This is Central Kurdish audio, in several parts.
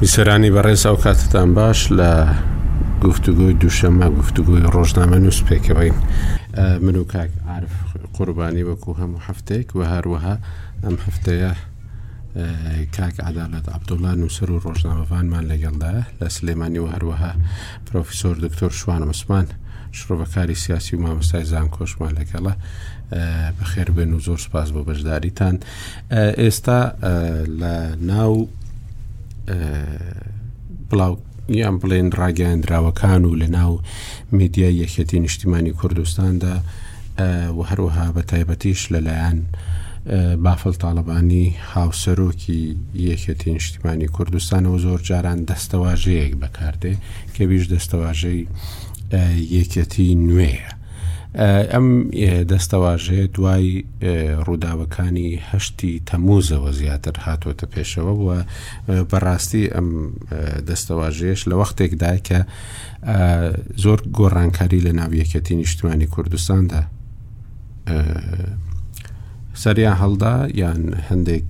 بیسەرانی بەڕێز ئەو کاتتان باش لە گفتوگوی دووشەمە گفتوگوی ڕۆژنامە نووس پێکەوەین من و کاک عرف قوربانی وەکو هەموو هەفتێک و هەروەها ئەم هەفتەیە کاک عدالت عبدالله نووسەر و ڕۆژنامەفانمان لەگەڵدا لە سلێمانی و هەروەها پرۆفیسۆر دکتۆر شوان عوسمان، شڕۆڤەکاری سیاسی و مامۆستای زانکۆشمان لەگەڵە بەخێربێن و زۆر سپاس بۆ بەشداریتان ئێستا لە ناو بڵاو یان بڵێن ڕاگەاندراوەکان و لە ناو میدیای یەکێتی نیشتیمانی کوردستاندا و هەروەها بە تایبەتیش لەلایەن بافل تاالبانی هاوسەرۆکی یەکێتی نیشتیمانی کوردستان و زۆر جاران دەستەواژەیەک بەکاردێ کە بیش دەستەواژەی یەکێتی نوێیە. ئەم دەستەواژەیە دوای ڕووداوەکانی هەشتی تەموزەوە زیاتر هاتۆتە پێشەوە بووە بەڕاستی ئەم دەستەواژەیەش لە وەختێکدا کە زۆر گۆڕانکاری لە ناویەکەتی نیشتمانی کوردستاندا سەریان هەڵدا یان هەندێک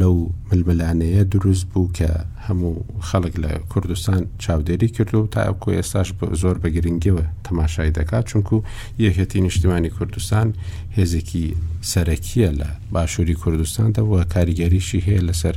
لەو ململانەیە دروست بوو کە هەموو خەڵک لە کوردستان چاودێری کردو و تاکو ئێستاش زۆر بە گرنگیەوە تەماشای دەکات چونکو یەکێتی نیشتیمانی کوردستان هێزێکی سەرەکیە لە باشووری کوردستان دەوە کاریگەریشی هەیە لەسەر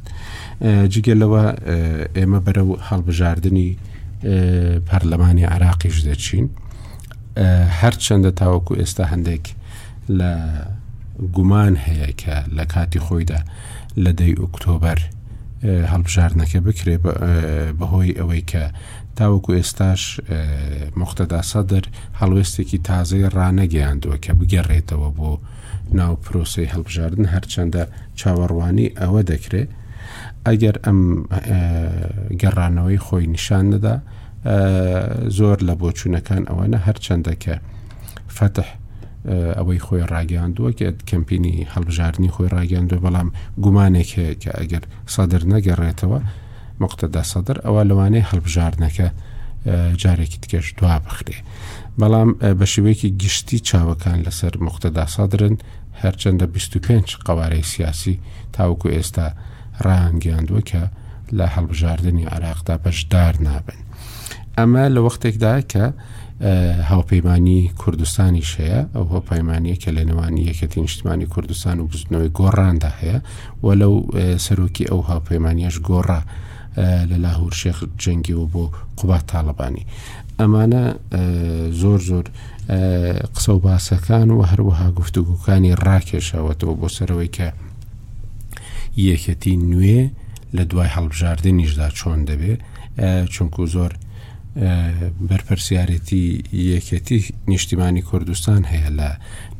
جگە لەوە ئێمە بەرەو هەڵبژاردنی پەرلەمانی عراقیش دەچین هەرچەندە تاوەکو ئێستا هەندێک لە گومان هەیە کە لە کاتی خۆیدا لە دەی ئۆکتۆبەر هەڵبژاردنەکە بکرێ بەهۆی ئەوەی کە تاوەکو ئێستاش مختدا سەدر هەڵوێستێکی تازەی ڕانەگەیاندووە کە بگەڕێتەوە بۆ ناو پرۆسەی هەڵبژاردن هەرچەندە چاوەڕوانی ئەوە دەکرێت ئەگەر ئەم گەڕانەوەی خۆی نیشان نەدا زۆر لە بۆچوونەکان ئەوەنە هەرچەندەکە فەتح ئەوەی خۆی ڕاگەاندووە کە کەمپینی هەڵبژاردننی خۆی ڕاگەاندوە بەڵام گومانێک هەیە کە ئەگەر سەدر نەگەڕێتەوە موقتەدا سەدر ئەوا لەوانەیە هەڵبژاردنەکە جارێکی تکەش دوا بخرێ بەڵام بە شێوەیەکی گشتی چاوەکان لەسەر موقتەدا سەدرن هەرچەندە 25 قوارەی سیاسی تاوکو ئێستا ڕانگەیاندووە کە لە هەڵبژاردننی عراقدا بەشدار نابن. ئەمە لە وەختێکدا کە هاوپەیمانانی کوردستانی شەیە ئەو هۆپایمانە کە لە نێوانی یەکەتی نیشتمانی کوردستان و بزنەوەی گۆڕاندا هەیە و لەو سەرۆکی ئەو هاوپەیمانیش گۆڕا لە لاهور شێخ جەنگی و بۆ قوبات تاالبانی ئەمانە زۆر زۆر قسە و باسەکان و هەروەها گفتوگوکانی ڕاکێشەوەەوە بۆ سەرەوەی کە یەکەتی نوێ لە دوای هەڵبژاردنیشدا چۆن دەبێ چونکو زۆر بەرپرسیارێتی یەکێتی نیشتیمانی کوردستان هەیە لە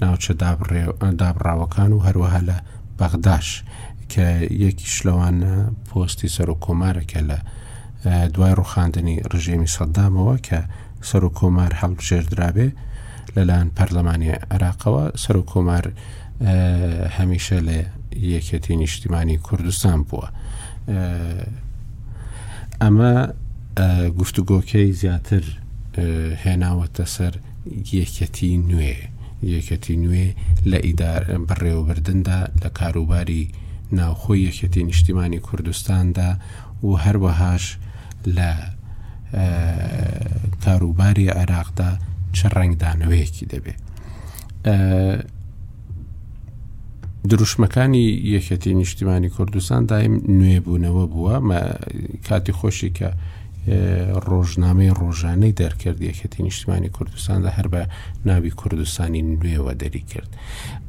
ناوچە دابڕاوەکان و هەروەها لە بەغداش کە یەکیش لەوانە پۆستی سەر و کۆمارەکە لە دوای ڕوخاندنی ڕژێمی سەددامەوە کە سەر و کۆمار هەڵبژێردرابێ لەلایەن پەرلەمانی عراقەوە سەر و کۆمار هەمیشە لە یەکێتی نیشتیمانی کوردستان بووە ئەمە گفتوگۆکەی زیاتر هێناوەتە سەر یەکەتی نوێ یەکەتی نوێ لە ئیدار بەڕێوەبردندا لە کاروباری ناوخۆی یەکەتی نیشتیمانی کوردستاندا و هەروەهاش لە کاروباری عێراقدا چ ڕنگدانەوەیەکی دەبێت دروشمەکانی یەکەتی نیشتیمانی کوردستان دایم نوێبوونەوە بووە کاتی خۆشی کە ڕۆژنامەی ڕۆژانەی دەرکرد یەکەتی نیشتمانی کوردستان لە هەر بە ناوی کوردستانی نوێوە دەری کرد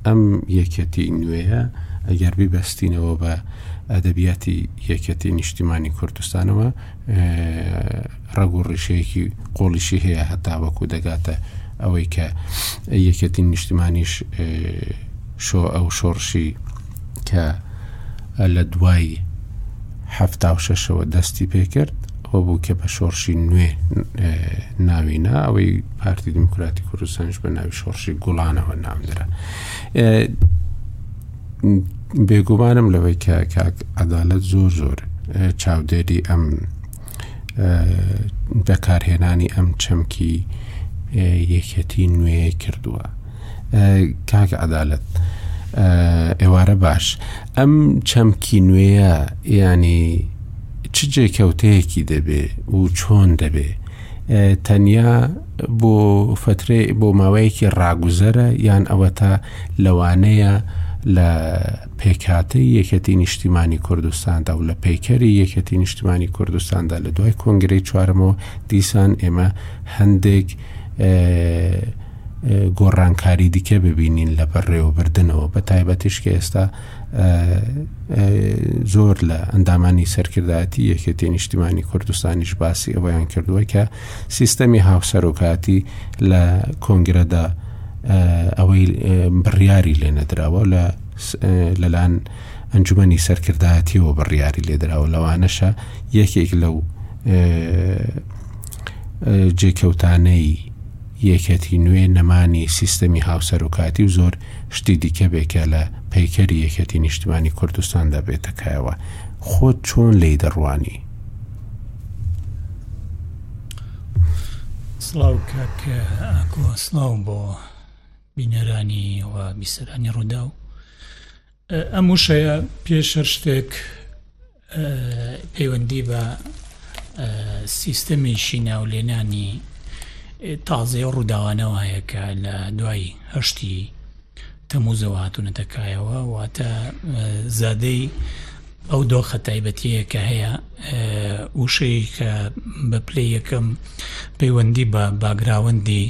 ئەم یەکەتی نوێە ئەگەر بیبەستینەوە بە ئەدەبیاتی یەکەتی نیشتیمانی کوردستانەوە ڕەگ و ڕیشەیەکی قۆڵیشی هەیە هەتاوەکو دەگاتە ئەوەی کە یەکێتی نیشتمانیش شۆ ئەو شۆڕشی کە لە دوای هەفتا و شەشەوە دەستی پێکرد ئەوە بوو کە بە شۆڕشی نوێ ناوینا ئەوەی پارتی دیموکراتی کوردستانش بە ناوی شۆڕشی گوڵانەوە نامدرا بێگومانم لەوەی کە کاک عدالت زۆر زۆر چاودێری ئەم بەکارهێنانی ئەم چەمکی یەکێتی نوێ کردووە کاک عدالت ئێوارە باش ئەم چەمکی نوێە ینی چ جێکەوتەیەکی دەبێ و چۆن دەبێ تەنیا بۆ فترێ بۆ ماوەیەکی ڕاگوزەرە یان ئەوەتا لەوانەیە لە پێکهاتەی یەکێتی نیشتیمانی کوردستاندا و لە پەیکەری یەکێتی نیشتیمانی کوردستاندا لە دوای کۆنگرەی چوارەمەوە دیسان ئێمە هەندێک گۆڕانکاری دیکە ببینین لە بەڕێوەبردنەوە بە تایبەتیش کە ئێستا زۆر لە ئەندامانی سەرکردایەتی یەکێتی نیشتیمانی کوردستانیش باسی ئەوەیان کردووە کە سیستەمی هاوسەرۆکایەتی لە کۆنگرەدا ئەوەی بڕیاری لێ نەدراوە لە لەلایەن ئەنجومەنی سەرکردایەتیەوە بڕیاری لێدراوە لەوانەشە یەکێک لەو جێکەوتانەی یەکەتی نوێ نەمانی سیستەمی هاوسەرۆکاتی و زۆر شتی دیکە بێکە لە پەیکەری یەکەتی نیشتمانی کوردستان دەبێتەکایەوە خۆت چۆن لی دەڕوانی سڵاو کاک ئاکۆ سڵاو بۆ بینەرانی و بیسەرانی ڕووداو ئەم وشەیە پێش هەر شتێک پەیوەندی بە سیستەمێکی ناولێنانی تازەیە ڕووداوانەوە هەیە کە لە دوای هەشتی تەمووزەوە هاتوونەتە کایەوە واتە زادەی ئەو دۆخە تایبەتیە کە هەیە وشەیە کە بە پلەی یەکەم پەیوەندی بە باگراوەندی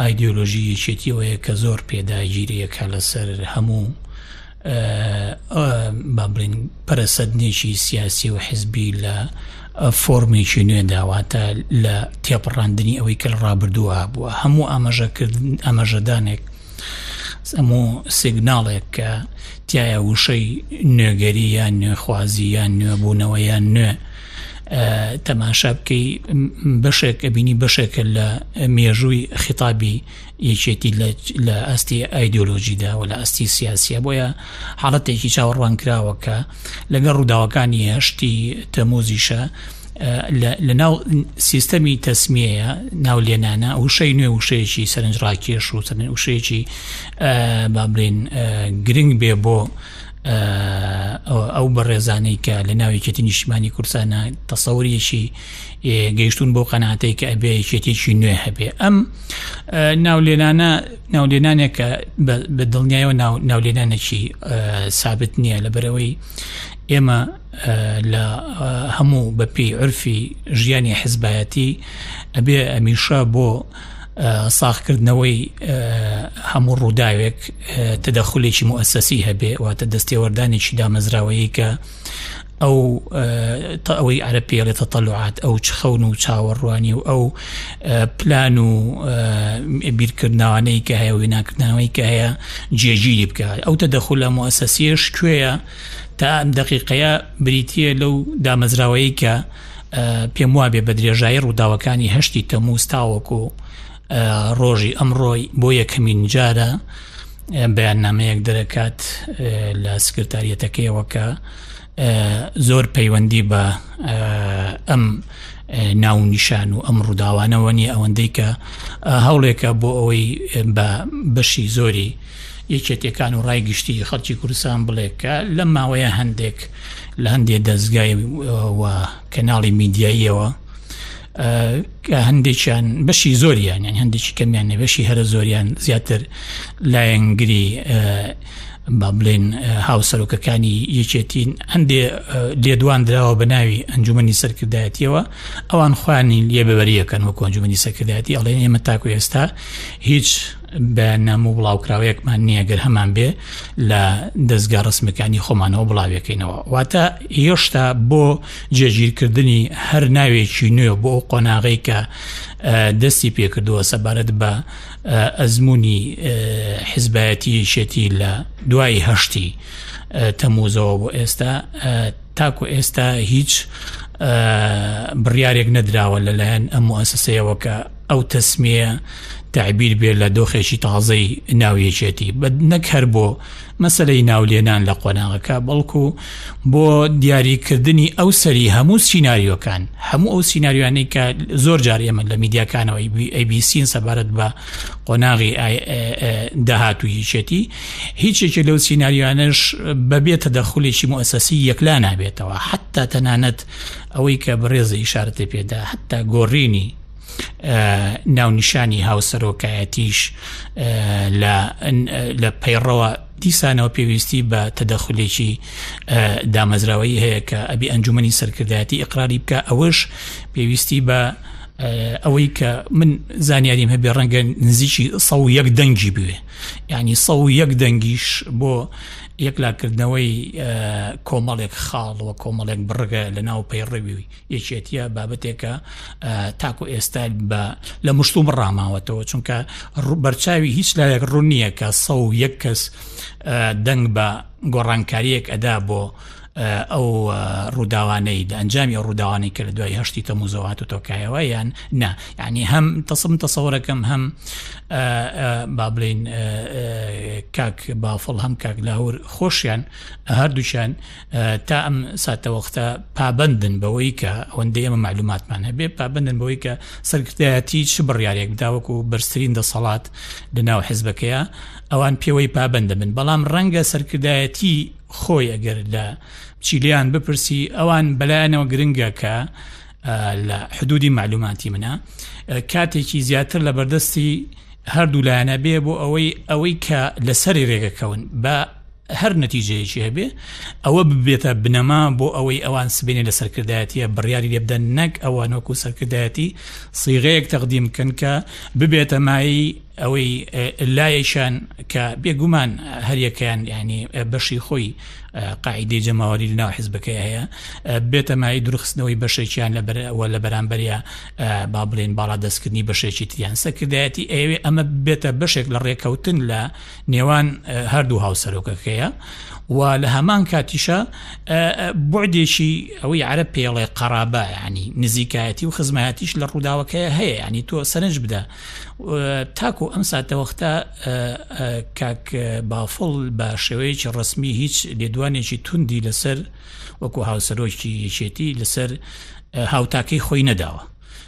ئایدۆلۆژی یەکێتیەوەیە کە زۆر پێداگیریەکە لەسەر هەموو با بڵین پەرەسەدنێکی سیاسی و حزبی لە فۆرمێکی نوێ داواتە لە تێپڕاندنی ئەوەی کە لە ڕابردوو هابووە هەموو ئاماژەکردن ئاماژەدانێک ئەمو سیگناڵێک کە تایە وشەی نوێگەری یان نوێخوازی یان نوێبوونەوە یان نوێ تەماشا بکەی بەشێک ئەبینی بەشێکە لە مێژووی خیتابی یەکێتی لە ئاستی ئایدۆلۆژیدا و لە ئاستی سیاسیە بۆیە حاڵەتێکی چاوەڕوان کراوە کە لەگەڵ ڕووداوەکانی هەشتی تەموزیشە لە ناو سیستەمی تەسمیەیە ناو لێنانە وشەی نوێ وشەیەکی سەرنج ڕاکێش و سەرن وشەیەکی با بڵێن گرنگ بێ بۆ ئەو بەڕێزانەی کە لە ناوێکێتی نیشتمانی کورسانە تەسەوریەکی گەیشتون بۆ قەناتەی کە ئەبێ یەکێتێکی نوێ هەبێ ئەم ناولێنانە ناولێنانێک کە بە دڵنیایەوە ناولێنانێکی سابت نییە لە بەرەوەی ئێمە لە هەموو بەپی عرفی ژیانی حزبایەتی ئەبێ ئەمیشە بۆ ساخکردنەوەی هەموو ڕووداوێک تدەخولێکی موسەسی هەبێ واتە دەستێوەردانێکی دامەزراوەیە ئەو تا ئەوەی عرە پێڵێ تەتەلوعات ئەو چ خەون و چاوەڕوانی و ئەو پلان و بیرکردناوانەی کە هەیە ویناکردنەوەی کە هەیە جێگیری بکات ئەو تە دەخول لە موسەسیش کوێە تا ئەم دقیقەیە بریتە لەو دامەزراوەیە پێم وابێ بە درێژایی ڕووداوەکانی هەشتی تەموز تاوەکو ڕۆژی ئەمڕۆی بۆ یەکەمین جارە بەیاننامەیەک دەرەکات لە سکرتاریەتەکەیەوە کە زۆر پەیوەندی بە ئەم ناونیشان و ئەم ڕووداوانەوە نیە ئەوەندەی کە هەوڵێکە بۆ ئەوەی بە بەشی زۆری یەکێتەکان و ڕای گشتی خەڵکی کوردستان بڵێت کە لەم ماوەیە هەندێک لە هەندێ دەستگای و کەناڵی میدیاییەوە هەندێکیان بەشی زۆریان یان هەندێکی کەمیان نەبەشی هەرە زۆریان زیاتر لایەنگری با بڵێن هاوسەرۆکەکانی یەکێتین هەندێ لێدوان دراوە بە ناوی ئەنجومی سەرکردایەتیەوە ئەوان خوانی لێ بەبەریەکەن وە کۆنجومی سەکردایەتی ئەڵێن ئێمە تاکو ئێستا هیچ بە نام و بڵاوکراوەیەکمان نییە گەر هەمان بێ لە دەستگا ڕسمەکانی خۆمانەوە بڵاوەکەینەوە واتە هێشتا بۆ جێگیرکردنی هەر ناوێکی نوێ بۆ ئەو قۆناغەی کە دەستی پێکردووە سەبارەت بە ئەزمموی حزبایەتی یەکێتی لە دوای هەشتی تەموزەوە بۆ ئێستا تاکو ئێستا هیچ بڕیارێک نەدراوە لەلایەن ئەم موسسەیەوە کە ئەو تەسمیە تعبیر بێت لە دۆخێکی تازەی ناویەکێتی بە نەک هەر بۆ مەسەلەی ناو لێنان لە قۆناغەکە بەڵکو بۆ دیاریکردنی ئەو سەری هەموو سینناریۆکان هەموو ئەو سینناریوانەی کە زۆر جار ئێمە لە میدیاکانەوەی ئەیبیسین سەبارەت بە قۆناغی داهاتوو یچێتی هیچ یەکێک لەو سینناریوانش بەبێتە دەخولێکی موسەسی یەکلا نابێتەوە حتا تەنانەت ئەوەی کە بەڕێزە ئیشارەتی پێدا حتا گۆڕینی ناونیشانی هاوسەرۆکایەتیش لە پەیڕەوە دیسانەوە پێویستی بە تەدەخولێکی دامەزراوەی هەیە کە ئەبی ئەنجومی سەرکردایەتی ئقراری بکە ئەوەش پێویستی بە ئەوەی کە من زانیاریم هەبێ ڕەنگە نزیکی سە و یەک دەنگی بوێ ینی سە و یەک دەنگیش بۆ یەکلاکردنەوەی کۆمەڵێک خاڵەوە کۆمەڵێک بڕگە لە ناو پەیڕەوی یەکێتیە بابەتێکە تاکو ئێستا بە لە مشتوم ڕاماوەتەوە چونکە بەرچاوی هیچ لایەک ڕوون نییە کە سە و یەک کەس دەنگ بە گۆڕانکاریەک ئەدا بۆ ئەو ڕووداوانەی دە ئەنجامی ئەو ڕووداوانی کە لە دوای هەشتی تەموزەوات و تۆکایەوە یان نا ینی هەم تەسم تەسەوەەکەم هەم با بڵین کاک بافڵ هەم کاک لاهور خۆشیان هەردووچیان تا ئەم ساتەوەختە پابەندن بەوەی کە ئەوەندەی ئەمە معلوماتمان هەبێ پابندن بەوەی کە سەرکردایەتی چ بڕیارێک بداوەکو و بەرزترین دەسەڵات لەناو حزبەکەیە ئەوان پێوەی پابندە من بەڵام ڕەنگە سەرکردایەتی خۆی ئەگەر لە چیلیان بپرسی ئەوان بەلایەنەوە گرنگە کە لە حدودی معلوماتی منە کاتێکی زیاتر لە بەردەستی هەردوو لایەنە بێ بۆ ئەوەی ئەوەی کە لەسەری ڕێگەکەون بە هەر نەتیجەیەکی هەبێ ئەوە ببێتە بنەما بۆ ئەوەی ئەوان سبێنێ لە سەرکردایەتیە بڕیاری لێ بدەن نەک ئەوان وەکو سەرکردایەتی سیغەیەک تەقدیم بکەن کە ببێتە مایەی ئەوەی لایەکیان کە بێگومان هەریەکەیان یعنی بەشی خۆی قاعدەی جەماوەری لەناو حزبەکەی هەیە بێتە مای درخستنەوەی بەشێکیان لە بەرەوە لە بەرامبەریا با بڵێن باڵا دەستکردنی بەشێکی تریان سەرکردایەتی ئەوێ ئەمە بێتە بەشێک لە ڕێکەوتن لە نێوان هەردوو هاوسەرۆکەکەیە و لە هەمان کاتیشە بۆدێکی ئەوەی عرە پێڵێ قەرابە ینی نزیکایەتی و خزمایەتیش لە ڕووداوەکەی هەیە ینی تۆ سەرنج بدە تاکو ئەم ساتەوەختە کاک بافڵ بە شێوەیەکی ڕسمی هیچ لێدوانێکی توندی لەسەر وەکو هاوسەرۆکی یەکێتی لەسەر هاوتاکەی خۆی نەداوە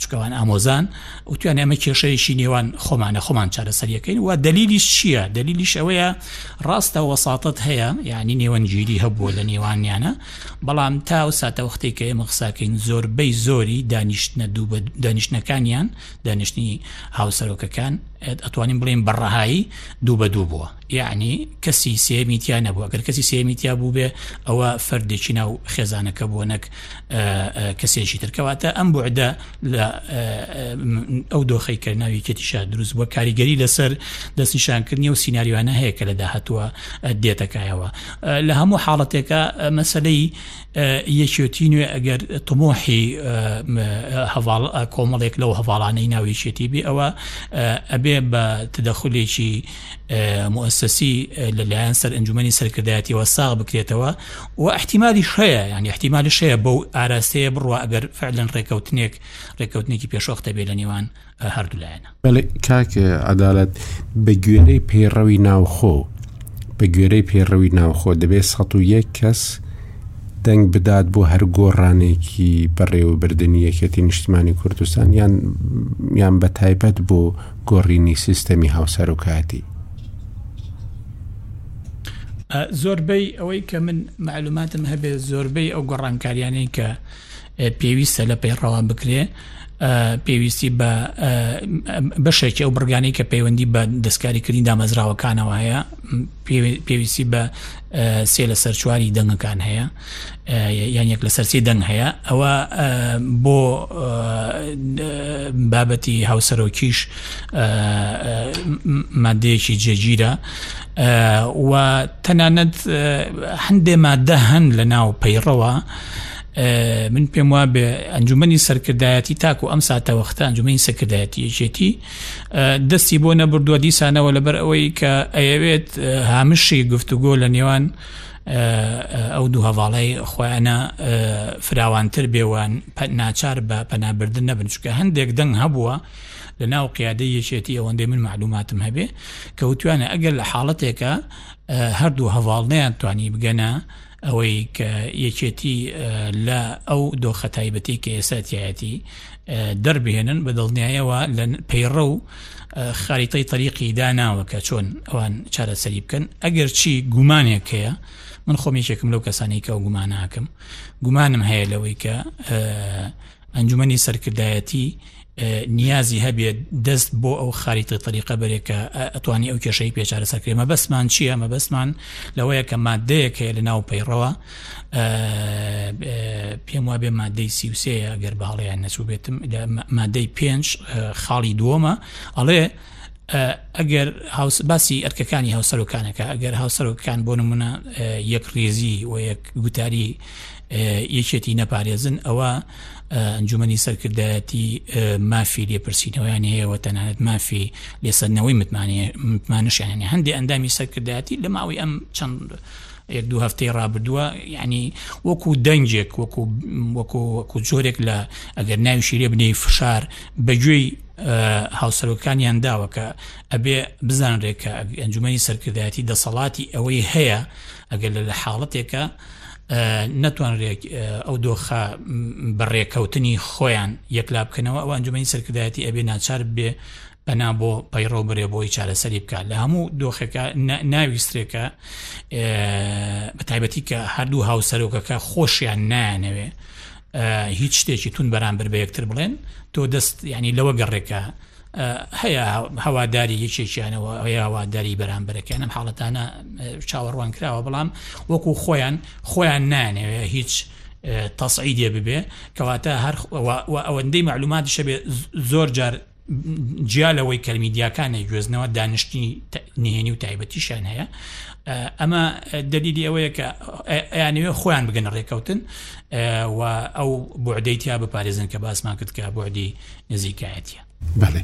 چونکە ئەوان ئامۆزان وتویان ئەمە کێشەیەکی نێوان خۆمانە خۆمان چارەسەریەکەین و دلیلیش چییە دلیلیش ئەوەیە ڕاستە وەسااتت هەیە یعنی نێوەنگیری هەبووە لە نێوانیانە بەڵام تا و ساتە وەختێک کە ئێمە قساکەین زۆربەی زۆری دانیشتە دوو بە دانیشتەکانیان دانیشتنی هاوسەرۆکەکان ئەتوانین بڵێن بەڕەهایی دوو بە دوو بووە یەعنی کەسی سێیەمی تیا نەبوو ئەگەر کەسی سێیەمی تیا بووبێ ئەوە فەردێکی ناو خێزانەکە بووە نەک کەسێکی ترکەواتە ئەم بۆعدە لە ئەو دۆخی کە ناوی کێتیشا دروست بووە کاریگەری لەسەر دەستنیشانکردنی و سینناریوانە هەیە کە لە داهتووە دێتەکایەوە لە هەموو حاڵەتێکە مەسلەی یەکێتی نوێ ئەگەر تمۆحی هەواڵ کۆمەڵێک لەو هەواڵانەی ناویشێتی بێ ئەوە ئەبێ بە تدەخولێکی موسسی لەلایەن سەر ئەنجومی سەرکردایەتیەوە ساغ بکرێتەوە و احتیممالی شەیە یان احتیممالی شەیە بەو ئاراستەیە بڕوە ئەگەر فعلەن ڕێککەوتنێک ڕێککەوتنێکی پێشوەختە بێ لە نێوان هەردوولایەنە کاک عدالت بە گوێرەی پەیڕەوی ناوخۆ بە گوێرەی پێڕەوی ناوخۆ دەبێت ١ کەس دەنگ بدات بۆ هەر گۆڕانێکی بەڕێوەبردننی یەکێتی نیشتمانی کوردستان یان یان بە تایبەت بۆ گۆڕینی سیستەمی هاوسەرۆکایەتی. زۆربەی ئەوەی کە من مەعلوماتم هەبێ زۆربەی ئەو گۆڕانکاریانەی کە پێویستە لە پەیڕەوا بکرێ پێویستی بە بەشێکی ئەو بڕگانی کە پەیوەندی بە دەستکاریکردنی دامەزراوەکانەوە هەیە پێویستی بە سێ لە سەرچواری دەنگەکان هەیە یان یەک لە سەرسی دەنگ هەیە ئەوە بۆ بابەتی هاوسەرۆکیش مادەیەکی جێگیرە و تەنانەت هەندێ مادە هەن لە ناو پەیڕەوە من پێم وابێ ئەنجومی سەرکردایەتی تاکو ئەم ساتەوەختە ئەنجومی سەکردایەتی یەکێتی دەستی بۆ نەبردووە دیسانەوە لەبەر ئەوەی کە ئەیەوێت هامشی گفتوگۆ لە نێوان ئەو دوو هەواڵی خۆیانە فراوانتر بێوان ناچار بە پەنابردن نەبن چکە هەندێک دەنگ هەبووە لە ناو قیادە یەکێتی ئەوەندەی من معلوماتم هەبێ کە وتوانە ئەگەر لە حاڵەتێکە هەردوو هەواڵنیان توانی بگەنە ئەوەی کە یەکێتی لە ئەو دۆخە تایبەتی کە ئێستا تایەتی دەربهێنن بە دڵنیایەوە لە پەیڕە و خاریتەی تەریقی داناوە کە چۆن ئەوان چارەسەری بکەن ئەگەر چی گومانێک هەیە من خۆم یەکێکم لەو کەسانی کە و گوماناکەم گومانم هەیە لەوەی کە ئەنجومەنی سەرکردایەتی نیازی هەبێت دەست بۆ ئەو خاریتە تەریقە بەرێ کە ئەتوانی ئەو کێشەی پێچارە سەرکرێ مەبەستمان چییە مەبەستمان لەوەیە کە مادەیەک هەیە لە ناو پەیڕەوە پێم وا بێ مادەی سیوسەیە گەر باڵیان نەچوو بێتم لە مادەی پێنج خاڵی دووەمە ئەڵێ ئەگەر باسی ئەرکەکانی هاوسەرۆکانەکە ئەگەر هاوسەرۆکان بۆ نمونە یەک ڕێزی و یەک گوتاری یەکێتی نەپارێزن ئەوە ئەنجومنی سەرکردایەتی مافی لێپرسینەوەیان هەیەەوە تەنانەت مافی لێسەرنەوەی متمانشیانێ هەندی ئەندامی سەرکردایەتی لە ماوەی ئەم چەند یەک دوو هەفتەی ڕابردووە ینی وەکو دەنجێک وەکو وەکو وەکو جۆرێک لە ئەگەر ناوی شیرێ بنێی فشار بەگوێی هاوسەرۆکانیان داوە کە ئەبێ بزانرێکە ئەنجومی سەرکردایەتی دەسەڵاتی ئەوەی هەیە ئەگەر لە حاڵەتێکە نەتوانرێت ئەو دۆخە بەڕێکەوتنی خۆیان یەکلا بکەنەوە ئەو ئەنجومی سەرکردایەتی ئەبێ ناچار بێ پەنا بۆ پەیڕۆ برێ بۆی چارەسەری بکات لە هەموو دۆخەکە ناویسترێکە بە تایبەتی کە هەردوو هاوسەرۆکەکە خۆشیان نایانەوێ هیچ شتێکی تون بەرامبەر بە یەکتر بڵێن تۆ دەست ینی لەوە گەڕێکە هەیە هەواداری یەکێکیانە و هەیە هەواداری بەرامبەرەکەیان ئەم حاڵەتانە چاوەڕوان کراوە بەڵام وەکو خۆیان خۆیان نانەوێ هیچ تەسعیدێ ببێ کەواتە هەر ئەوەندەی معلوماتی شەبێ زۆر جار جیا لەوەی کەلمیدیاکانە گوێزنەوە دانیشتی نهێنی و تایبەتیشان هەیە ئەمە دەلیلی ئەوەیە کە یانەوێ خۆیان بگەنە ڕێکەوتن و ئەو بۆعدەی تیا بپارێزن کە باسمان کرد کە بۆعدی نزیکایەتە بەێ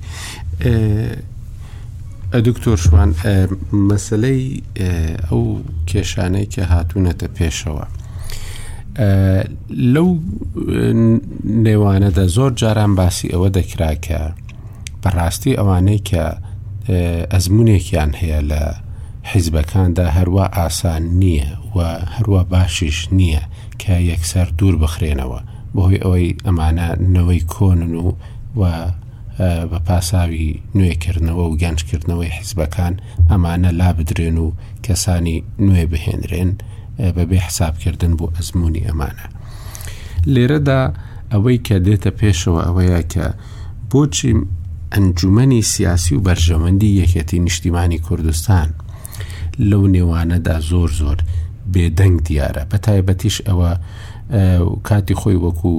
دکتۆر شوان مەسلەی ئەو کێشانەی کە هاتوونەتە پێشەوە لەو نێوانەدا زۆر جاران باسی ئەوە دەکرا کە بەڕاستی ئەوانەی کە ئەزمونێکیان هەیە لە حیزبەکاندا هەروە ئاسان نییە و هەروە باشیش نییە کە یەکسەر دوور بخرێنەوە بەهۆی ئەوەی ئەمانە نەوەی کۆنن و و بە پاساوی نوێکردنەوە و گەنجکردنەوەی حیزبەکان ئەمانە لا بدرێن و کەسانی نوێ بهێنرێن بەبێ حسابکردن بۆ ئەزمموی ئەمانە لێرەدا ئەوەی کە دێتە پێشەوە ئەوەیە کە بۆچی ئەنجومنی سیاسی و بەرژەوەندی یەکەتی نیشتیمانی کوردستان لەو نێوانەدا زۆر زۆر بێدەنگ دیارە بە تایبەتیش ئەوە کاتی خۆی وەکو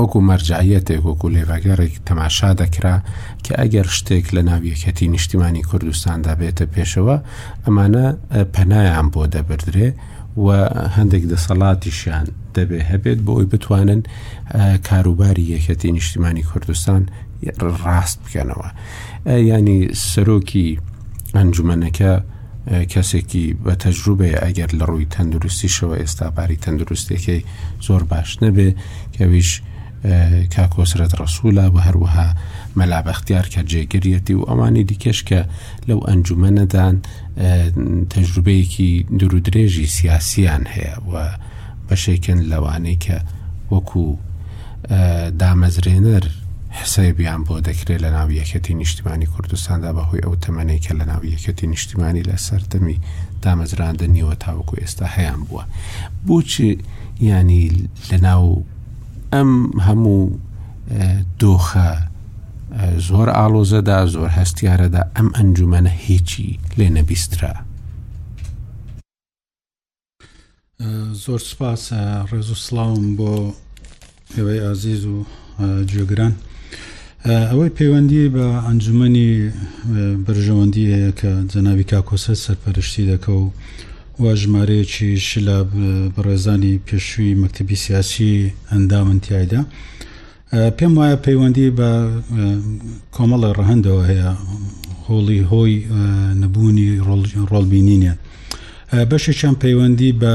وەکو مەرجعەتێک وەکو لێ ڕێگەڕێک تەماشا دەکرا کە ئەگەر شتێک لە ناویەکەتی نیشتیمانی کوردستاندا بێتە پێشەوە ئەمانە پەنایان بۆ دەبدرێ و هەندێک دەسەڵاتیشیان دەبێ هەبێت بۆ ئەوی بتوانن کاروباری یەکەتی نیشتیمانی کوردستان ڕاست بکەنەوە ینی سەرۆکی ئەنجومەنەکە کەسێکی بە تەجروبەیە ئەگەر لە ڕووی تەندروستیشەوە ئێستا باری تەندروستەکەی زۆر باش نەبێ کەویش کاکۆسرەت ڕسوولا و هەروەها مەلابەختیار کە جێگریەتی و ئەوانی دیکەش کە لەو ئەنجومەنەدان تەجروبەیەکی درودرێژی سیاسیان هەیە و بەشێکن لەوانەی کە وەکوو دامەزرێنەر حسێبیان بۆ دەکرێت لە ناو یەکەتی نیشتیمانی کوردستاندا بەهۆی ئەو تەمەەی کە لە ناو یەکەتی نیشتیمانی لە سەردەمی دامەزراندە نیوە تاوەکو ئێستا هەیان بووە بۆچی ینی لە ناو ئەم هەموو دۆخە زۆر ئالۆزەدا زۆر هەستیارەدا ئەم ئەنجومەنە هیچی لێ نەبیسترا زۆر سپاس ڕێز و سلااوم بۆ ئێوەی ئازیز و جێگران ئەوەی پەیوەندی بە ئەنجومنی بەرژەوەندی هەیە کە جەناوی کاکۆسە سەرپەرشتی دەکە و و ژمارەیەکی شلا بەڕێزانی پێشووی مەکتتەبی سیاسی ئەندامن تایدا پێم وایە پەیوەندی بە کۆمەڵە ڕەهندەوە هەیە هۆڵی هۆی نەبوونی ڕۆڵبینینە بەشێکیان پەیوەندی بە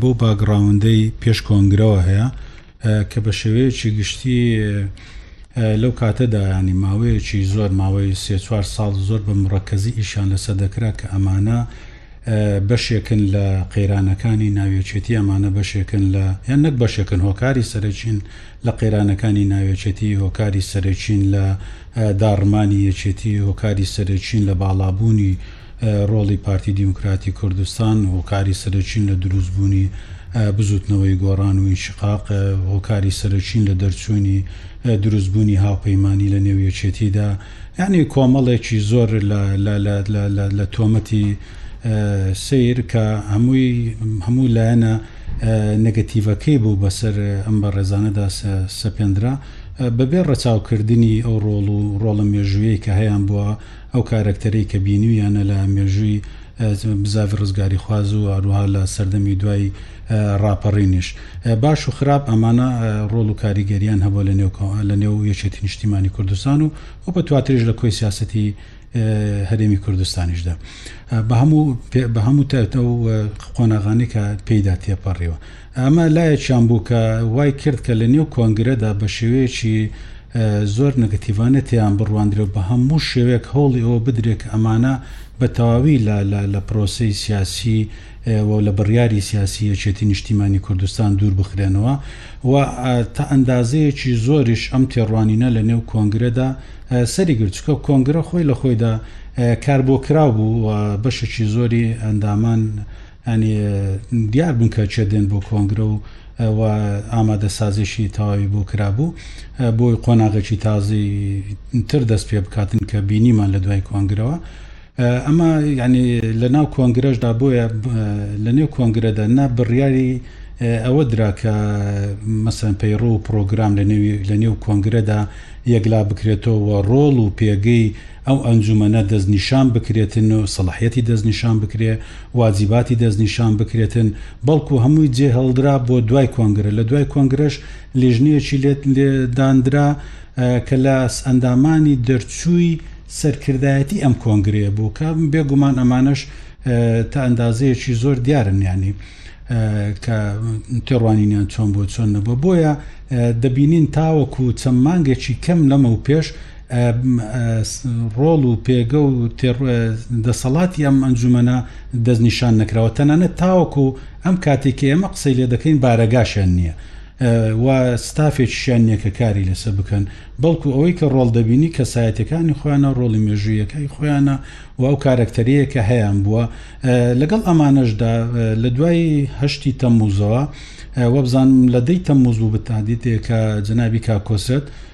بۆ باگراوندەی پێش کۆنگرەوە هەیە کە بە شێوەیەکی گشتی لەو کاتەدا ینی ماوەیەکی زۆر ماوەی سێ چوار ساڵ زۆر بە مڕەکەزی ئیشان لەسەر دەکرا کە ئەمانە بەشێکن لە قەیرانەکانی ناوێچێتی ئەمانە بەشێکن لە یان نەک بەشێکن هۆکاری سەرەکین لە قەیرانەکانی ناوێچێتی هۆکاری سەرەکین لە داڕمانی یەکێتی هۆکاری سەرەکین لە باڵابوونی ڕۆڵی پارتی دیموکراتی کوردستان هۆکاری سەرەکین لە دروستبوونی بزوتنەوەی گۆڕان و ئینشقاق هۆکاری سەرەکین لە دەرچوونی دروستبوونی هاوپەیمانی لە نێو یەکێتیدا یانی کۆمەڵێکی زۆر لە تۆمەتی سیر کە هەمووی هەموو لایەنە نەگەتیڤەکەی بوو بەسەر ئەم بەڕێزانەدا سەپێندرا بەبێ ڕەچاوکردنی ئەو ڕۆڵ و ڕۆڵە مێژوویەی کە هەیان بووە ئەو کارەکتەرەی کە بینویانە لە مێژووی بزاڤی ڕزگاریخواز و هەروەها لە سەردەمی دوای ڕاپەڕینیش باش و خراپ ئەمانە ڕۆڵ و کاریگەریان هەبووە لە نێو یەکێتی نیشتیمانی کوردستان و و بە تواتریش لە کۆی سیاسەتی هەرێمی کوردستانیشدا بە هەموو بە هەموو تاتە و قۆناغانی کە پێیدا تێپەڕیوە. ئەمە لایەکیان بوو کە وای کرد کە لە نێو کۆنگرەدا بە شێوەیەکی زۆر نگەتیڤانە تێیان بڕواندرێ و بە هەموو شێوەیەک هەوڵی ئەوە بدرێ کە ئەمانە بە تەواوی لە پرۆسەی سیاسی و لە بڕیاری سیاسی یەکێتی نیشتیمانی کوردستان دوور بخرێنەوە و تا ئەندازەیەکی زۆریش ئەم تێڕوانینە لە نێو کۆنگرەدا سەری گرت چکە کۆنگرە خۆی لە خۆیدا کار بۆ کراو بوو و بەشێکی زۆری ئەندامان یانی دیار بوون کە کێ دێن بۆ کۆنگرە و وا ئامادە سازیشی تەواوی بۆ کرابوو بۆی قۆناغێکی تازەی تر دەست پێ بکاتن کە بینیمان لە دوای کۆنگرەوە ئەمە یانی لە ناو کۆنگرەشدا بۆیە لە نێو کۆنگرەدا نا بڕیاری ئەوە درا کە مەسەن پەیڕوو و پرۆگرام لە نێو کۆنگرەدا یەکلا بکرێتەوە ڕۆڵ و پێگەی ئەو ئەنجومەنە دەستنیشان بکرێتن و سەڵاحیەتی دەستنیشان بکرێ، واجیباتی دەستنیشان بکرێتن، بەڵکو هەمووی جێهێڵدرا بۆ دوای کۆنگرە، لە دوای کۆنگرەش لیژنەیەکی لێ داندرا کە لە ئەندامانی دەرچووی سەرکردایەتی ئەم کۆنگرەیە بوو کە بێ گومان ئەمانەش تا ئەندازەیەکی زۆر دیارن یانی کە تێڕوانینیان چۆن بۆ چۆن نەبووە بۆیە دەبینین تاوەکو چەند مانگێکی کەم لەمە و پێش ڕۆڵ و پێگە و دەسەڵاتی ئەم ئەنجومەنە دەستنیشان نەکراوە تەنانەت تاوەکو ئەم کاتێک کە ئێمە قسەی لێ دەکەین بارەگاشیان نییە و ستافێکیشیان نییە کە کاری لەسە بکەن بەڵکو ئەوەی کە ڕۆڵ دەبینی کەسایەتەکانی خۆیانە ڕۆڵی مێژوویەکەی خۆیانە و ئەو کارەکتەرەیە کە هەیان بووە لەگەڵ ئەمانەشدا لە دوای هەشتی تەمموزەوە وەبزانم لە دەی تەمموز بوو بتادیتێکە جەنابی کاکۆسرەت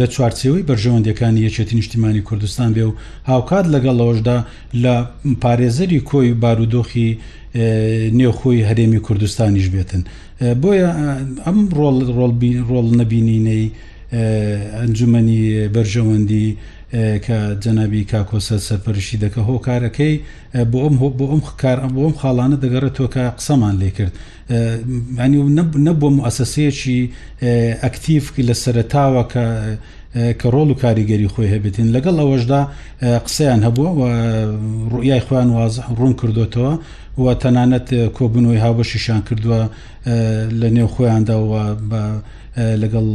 لە چوارچێوەی بەرژەوەندیەکانی یەکێتی نیشتیمانی کوردستان بێ و هاوکات لەگەڵ لەوەشدا لە پارێزەری کۆی بارودۆخی نێوخۆی هەرێمی کوردستانیش بێتن بۆیە ئەم ڕۆڵ ڕۆڵ نەبینینەی ئەنجومنی بەرژەوەندی کە جەنابی کاکۆسە سەرپەرشی دەکە هۆکارەکەی بۆ ئەم بۆ ئەم خکار بۆم خاڵانە دەگەڕێتەوە کە قسەمان لێ کرد ینی نەبووە موسەسەیەکی ئەکتیف لە سەرتاوە کە کە ڕۆڵ و کاریگەری خۆی هەبێتین لەگەڵ ئەوەشدا قسەیان هەبووە و ڕوئای خۆیان واز ڕوون کردوتەوە و تەنانەت کۆبوونەوەی هاوبەشیشان کردووە لە نێو خۆیاندا و بە لەگەڵ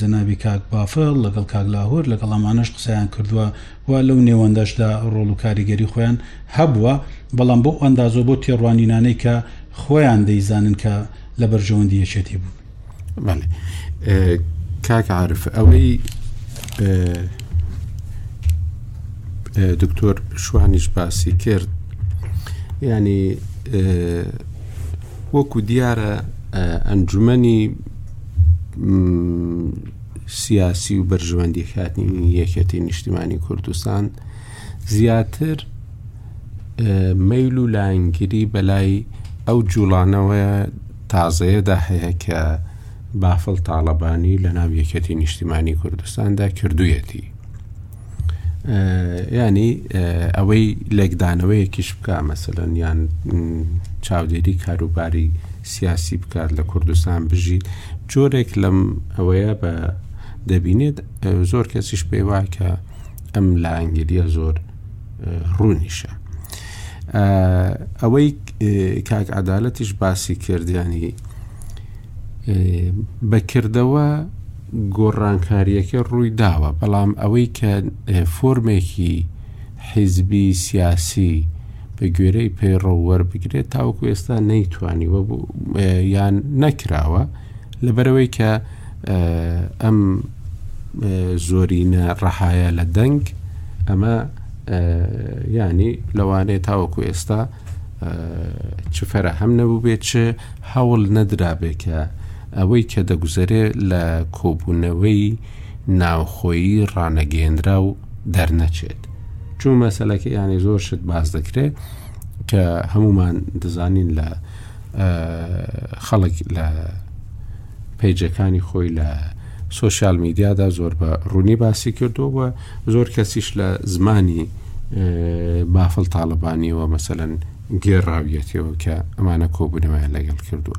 جەنابی کاک بافڵ لەگەڵ کاک لاهور لەگەڵ ئەمانەش قسەیان کردووە و لەو نێوەندەشدا ڕۆڵ و کاریگەری خۆیان هەبووە، بەڵام بەو ئەندازەو بەو تێڕوانینانەی کە خۆیان دەیزانن کە لە بەرژەوەندی یەکێتی بوون. بەڵێ کاک عارف ئەوەی دکتۆر شوانیش باسی کرد ینی وەکو دیارە ئەنجومنی سیاسی و بەرژوەندی خاتنی یەکێتی نیشتیمانی کوردستان زیاتر مەیل و لاینگیری بەلای ئەو جوڵانەوە تازەیەدا هەیە کە بافڵ تاالبانی لە ناو یەکێتی نیشتیمانی کوردستاندا کردویەتی یانی ئەوەی لێکدانەوەیەکیش بکە مەسەلەن یان چاودێری کاروباری سیاسی بکات لە کوردستان بژی جۆرێک لەم ئەوەیە بە دەبینێت زۆر کەسیش پێی واکە ئەم لانگیریە زۆر ڕوونیشە ئەوەی کاک عدالەتیش باسی کردیانی بەکردەوە گۆڕانکارییەکە ڕووی داوە، بەڵام ئەوەی کە فۆرمێکی حیزبی سیاسی بە گوێرەی پەیڕەو وەربگرێت تاوەکو ئێستا نەیتوانیوە یان نەکراوە لەبەرەوەی کە ئەم زۆرینە ڕەهایە لە دەنگ ئەمە یانی لەوانەیە تاوەکو ئێستا چ فەراهەم نەبووبێت چ هەوڵ نەدرابێت کە ئەوەی کە دەگوزەرێ لە کۆبوونەوەی ناوخۆیی ڕانەگەیەنراو دەرنەچێت چون مەسەلەکە یانێ زۆر شت باس دەکرێت کە هەمومان دەزانین لە خەڵک لە پەیجەکانی خۆی لە سوسیال میدیادا زۆر بە ڕوونی باسی کردووە زۆر کەسیش لە زمانی بافڵ تاالبانیەوە مەسەەن گێڕاویەتەوە کە ئەمانە کۆبوونەوەیان لەگەڵ کردووە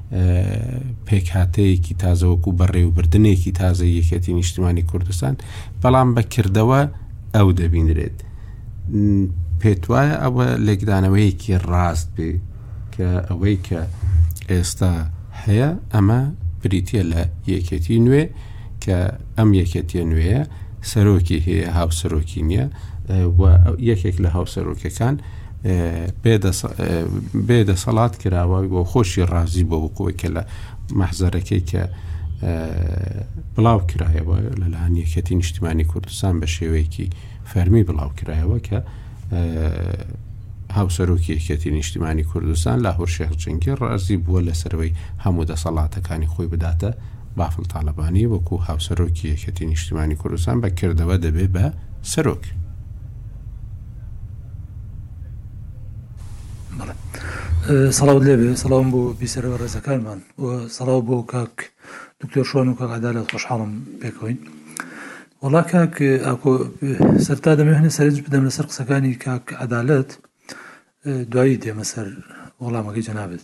پێکهاتەیەکی تازە وەکو بەڕێوبردنێکی تازە یەکەتی نیشتمانی کوردستان بەڵام بە کردەوە ئەو دەبینرێت پێت وایە ئەوە لێکدانەوەیەکی ڕاست بێ کە ئەوەی کە ئێستا هەیە ئەمە بریتە لە یەکێتی نوێ کە ئەم یەکێتیە نوێیە سەرۆکی هەیە هاوسەرۆکی نییە و یەکێک لە هاوسەرۆکەکان بێ دەسەڵات کراوە بۆ خۆشی ڕازی بۆ وکۆی کە لە مەحزەرەکەی کە بڵاو کرایەوە لەلاان یەکەتی نیشتمانی کوردستان بە شێوەیەکی فەرمی بڵاو کرایەوە کە هاوسەرۆکی یەکەتی نیشتمانی کوردستان لە هۆشێخ جنگی ڕازی بووە لەسەرەوەی هەموو دەسەڵاتەکانی خۆی بداتە بافڵ تاالبانی وەکو هاوسەرۆکی یەکەتی نیشتمانی کوردستان بە کردەوە دەبێ بە سەرۆک. سڵاو لێ بێ سڵاوم بۆ بیسەرە بە ڕێزەکانمان و سڵاو بۆ کاک دکتۆر شوان و کاکادا لە خۆشحاڵم پێکەوەین وڵا کاک ئاکۆ سەرتا دەمێ هەنێ سەرنج بدەم لەسەر قسەکانی کاک عدالت دوایی دێمە سەر وەڵامەکەی جەنابێت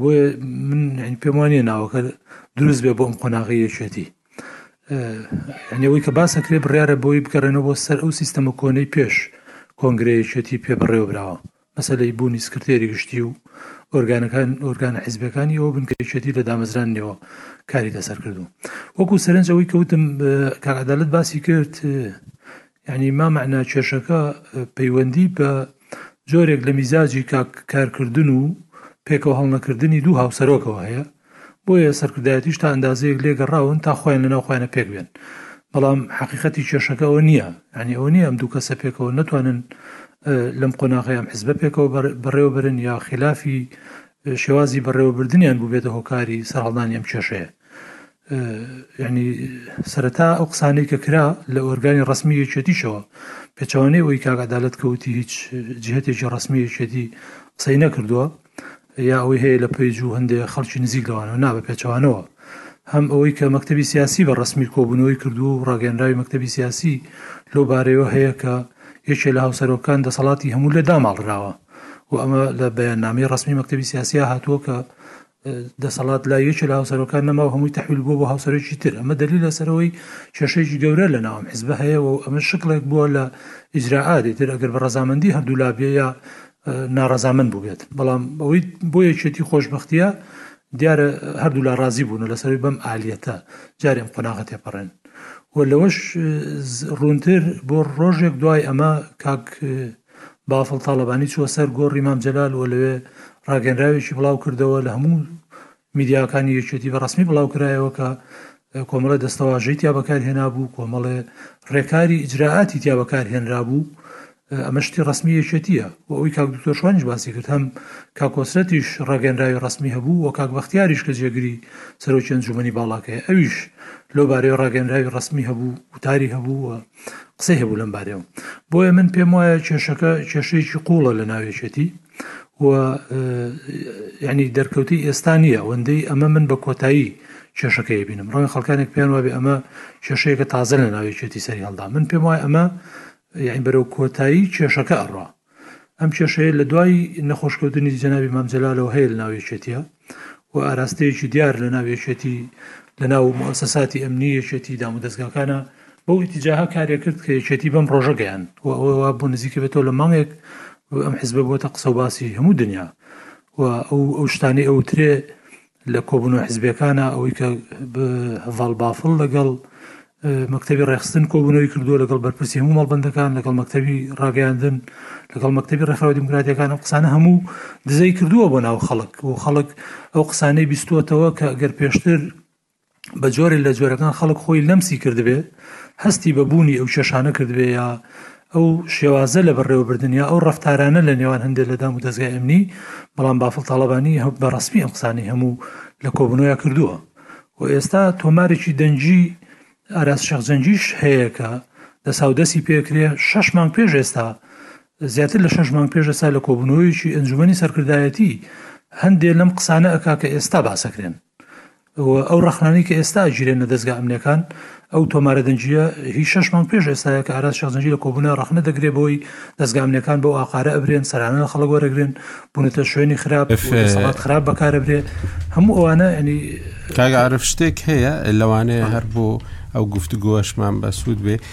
بۆیە من پێم وانە ناوەکە دروست بێ بۆم قۆناغی یەکێتی ئەوەی کە باسەکرێ بڕارە بۆی بگەڕێنەوە بۆ سەر ئەو سیستەمە کۆنەی پێش کۆنگرەیەکێتی پێ بەڕێوەبراوە مەسلەی بوونی سکرتێری گشتی و ئۆرگانەکان ئۆرگانە حیزبەکانی ئەو بنکەیەکێتی لە دامەزرانەوە کاری لەسەر کردو وەکو سەرنجەوەی کەوتم کاکەدالت باسی کرد یانی ما مەعنا کێشەکە پەیوەندی بە جۆرێک لە میزاجی کاک کارکردن و پێکەوە هەڵنەکردنی دوو هاوسەرۆکەوە هەیە، بۆیە سەرکردایەتیش تا ئەندازەیەک لێ گەڕاون تا خۆیان لەناو خۆیانە پێک بێن، بەڵام حەقیقەتی کێشەکە ئەوە نییە، یانی ئەوە نییە ئەم دوو کەسە پێکەوە نەتوانن لەم قۆناغەی ئەم حزبە پێکەوە بەڕێوەبەرن یا خیلافی شێوازی بەڕێوەبردنیان بووبێتە هۆکاری سەرهەڵدانی ئەم کێشەیە. یەعنی سەرەتا ئەو قسانەی کە کرا لە ئۆرگانی ڕسمی یەکێتیشەوە پێچوانەی ئەوی کاک عدالت کەوتی هیچ جهتێکی ڕسمی یەکێتی قسەی نەکردووە یا ئەوەی هەیە لە پەیج و هەندێک خەڵکی نزیک لەوانەوە نابە پێچوانەوە هەم ئەوەی کە مەکتتەبی سیاسی بە ڕسمی کۆبوونەوەی کردو و ڕاگەنراوی مەکتتەبی سیاسی لەو بارەیەوە هەیە کە یەکێ لە هاوسەرۆکان دەسەڵاتی هەموو لێ داماڵراوە و ئەمە لە بەیاننامی ڕسمی مەکتتەبی سیاسیا هاتووە کە دەسەڵات لای یەکێ لە هاوسەرۆکان نەماو هەمووی تەحویل بووە بۆ هاوسەرۆکی تر، ئەمە دەلیلە سەر ئەوەی کێشەیەکی گەورە لە ناو ئەم حیزبە هەیە و ئەمەش شکڵێک بووە لە ئیجرائات، ئیتر ئەگەر بە ڕەزامەندی هەردوو لا بێ یا ناڕەزامەند بووبێت، بەڵام ئەوەی بۆ یەکێتی خۆشبەختییە دیارە هەردوو لا ڕازی بوونە لەسەر ئەوەی بەم ئالیەتە جارێ ئەم قۆناغە تێپەڕێن و لەوەش ڕوونتر بۆ ڕۆژێک دوای ئەمە کاک بافڵ تاڵەبانی چووە سەر گۆڕی مام جەلال و لەوێ ڕاگەنراوێکی بڵاو کردەوە لە هەموو میدیاکانی یەکێتی بە ڕەسمی بڵاو کرایەوە کە کۆمەڵە دەستەواژەی تیا بەکار هێنابوو کۆمەڵێ ڕێکاری ئجراعاتی تیا بەکار هێنرابوو ئەمە شتی ڕسمی یەکێتیە و ئەوی کاک دکتۆرشوانیش باسی کرد هەم کاکۆسرەتیش ڕاگەنراوی ڕسمی هەبوو و کاک بەختیاریش کە جێگری سەرۆکی ئەنجومی باڵاکەی ئەویش لەو بارەی ڕاگەنراوی ڕسمی هەبوو وتاری هەبوو قسەی هەبوو لەم بارەیەوە بۆیە من پێم وایە کێشەکە کێشەیەکی قوڵە لە ناوێکێتی و ینی دەرکەوتی ئێستا نییە ئەوەندەی ئەمە من بە کۆتایی کێشەکەی بینم ڕەنگە خەڵکانێک پێیان وابێ ئەمە کێشەیەکە تازە لە ناوێکێتی سەری هەڵدا من پێم وایە ئەمە یعنی بەرەو کۆتایی کێشەکە ئەڕا ئەم کێشەیە لە دوای نەخۆش کەوتنی جەنابی مام جەلالەوە هەیە لە ناو یەکێتیە و ئاراستەیەکی دیار لە ناو یەکێتی لە ناو مؤسساتی ئەمنی یەکێتی دام و دەستگاکانە بەو ئیتیجاها کارێک کرد کە یەکێتی بەم ڕۆژە گەیان و ئەوەی وا بۆ نزیکە بێتەوە لە مانگێک ئەم حزبە بووەتە قسە و باسی هەموو دنیا و ئەو ئەو شتانی ئەو ترێ لە کۆبوونەوە حزبیەکانا ئەوەی کە هەڤاڵ بافڵ لەگەڵ مەکتەبی ڕێخستن کۆبوونەوەی کردووە لەگەڵ بەرپرسی هەموو مەڵبندەکان لەگەڵ مەکتەبی ڕاگەیاندن لەگەڵ مەکتەبی ڕێکخراوە دیموکراتیەکان ئەو قسانە هەموو دزەی کردووە بۆ ناو خەڵک و خەڵک ئەو قسانەی بیستوەتەوە کە گەر پێشتر بە جۆرێ لە جۆرەکان خەڵک خۆی لەمسی کردبێ، هەستی بە بوونی ئەو کێشانە کردبێ یا ئەو شێوازە لە بەڕێوەبردن یا ئەو ڕەفتارانە لە نێوان هەندێک لە دام و دەزگای ئەمنی، بەڵام بافڵ تاڵەبانی بە ڕەسمی ئەم قسانەی هەموو لە کۆبوونەوەیا کردووە و ئێستا تۆمارێکی دەنگی ئاراس شێخ جەنگیش هەیە کە دەساودەستی پێکرێ شەش مانگ پێش ئێستا زیاتر لە شەش مانگ پێش ئێستا لە کۆبوونەوەیەکی ئەنجومی سەرکردایەتی هەندێک لەم قسانە ئەکا کە ئێستا باسەکرێن و ئەو ڕەخنانەی کە ئێستا ئەگیرێنە دەزگا ئەمنیەکان ئەو تۆمارە دەنگیە هی شەش مانگ پێش ئێستاە کە ئاراس شێخ زەنگی لە کۆبوونە ڕەخنە دەگرێ بۆی دەزگا ئەمنیەکان بەو ئاقارە ئەبرێن سەرانە لە خەڵک وەرەگرن بوونەتە شوێنی خراپ و دەسەڵات خراپ بەکارە برێ هەموو ئەوانە ئەنی کاگە عرف شتێک هەیە لەوانەیە هەر بۆ ئەو گفتوگۆشمان بەسوود بێ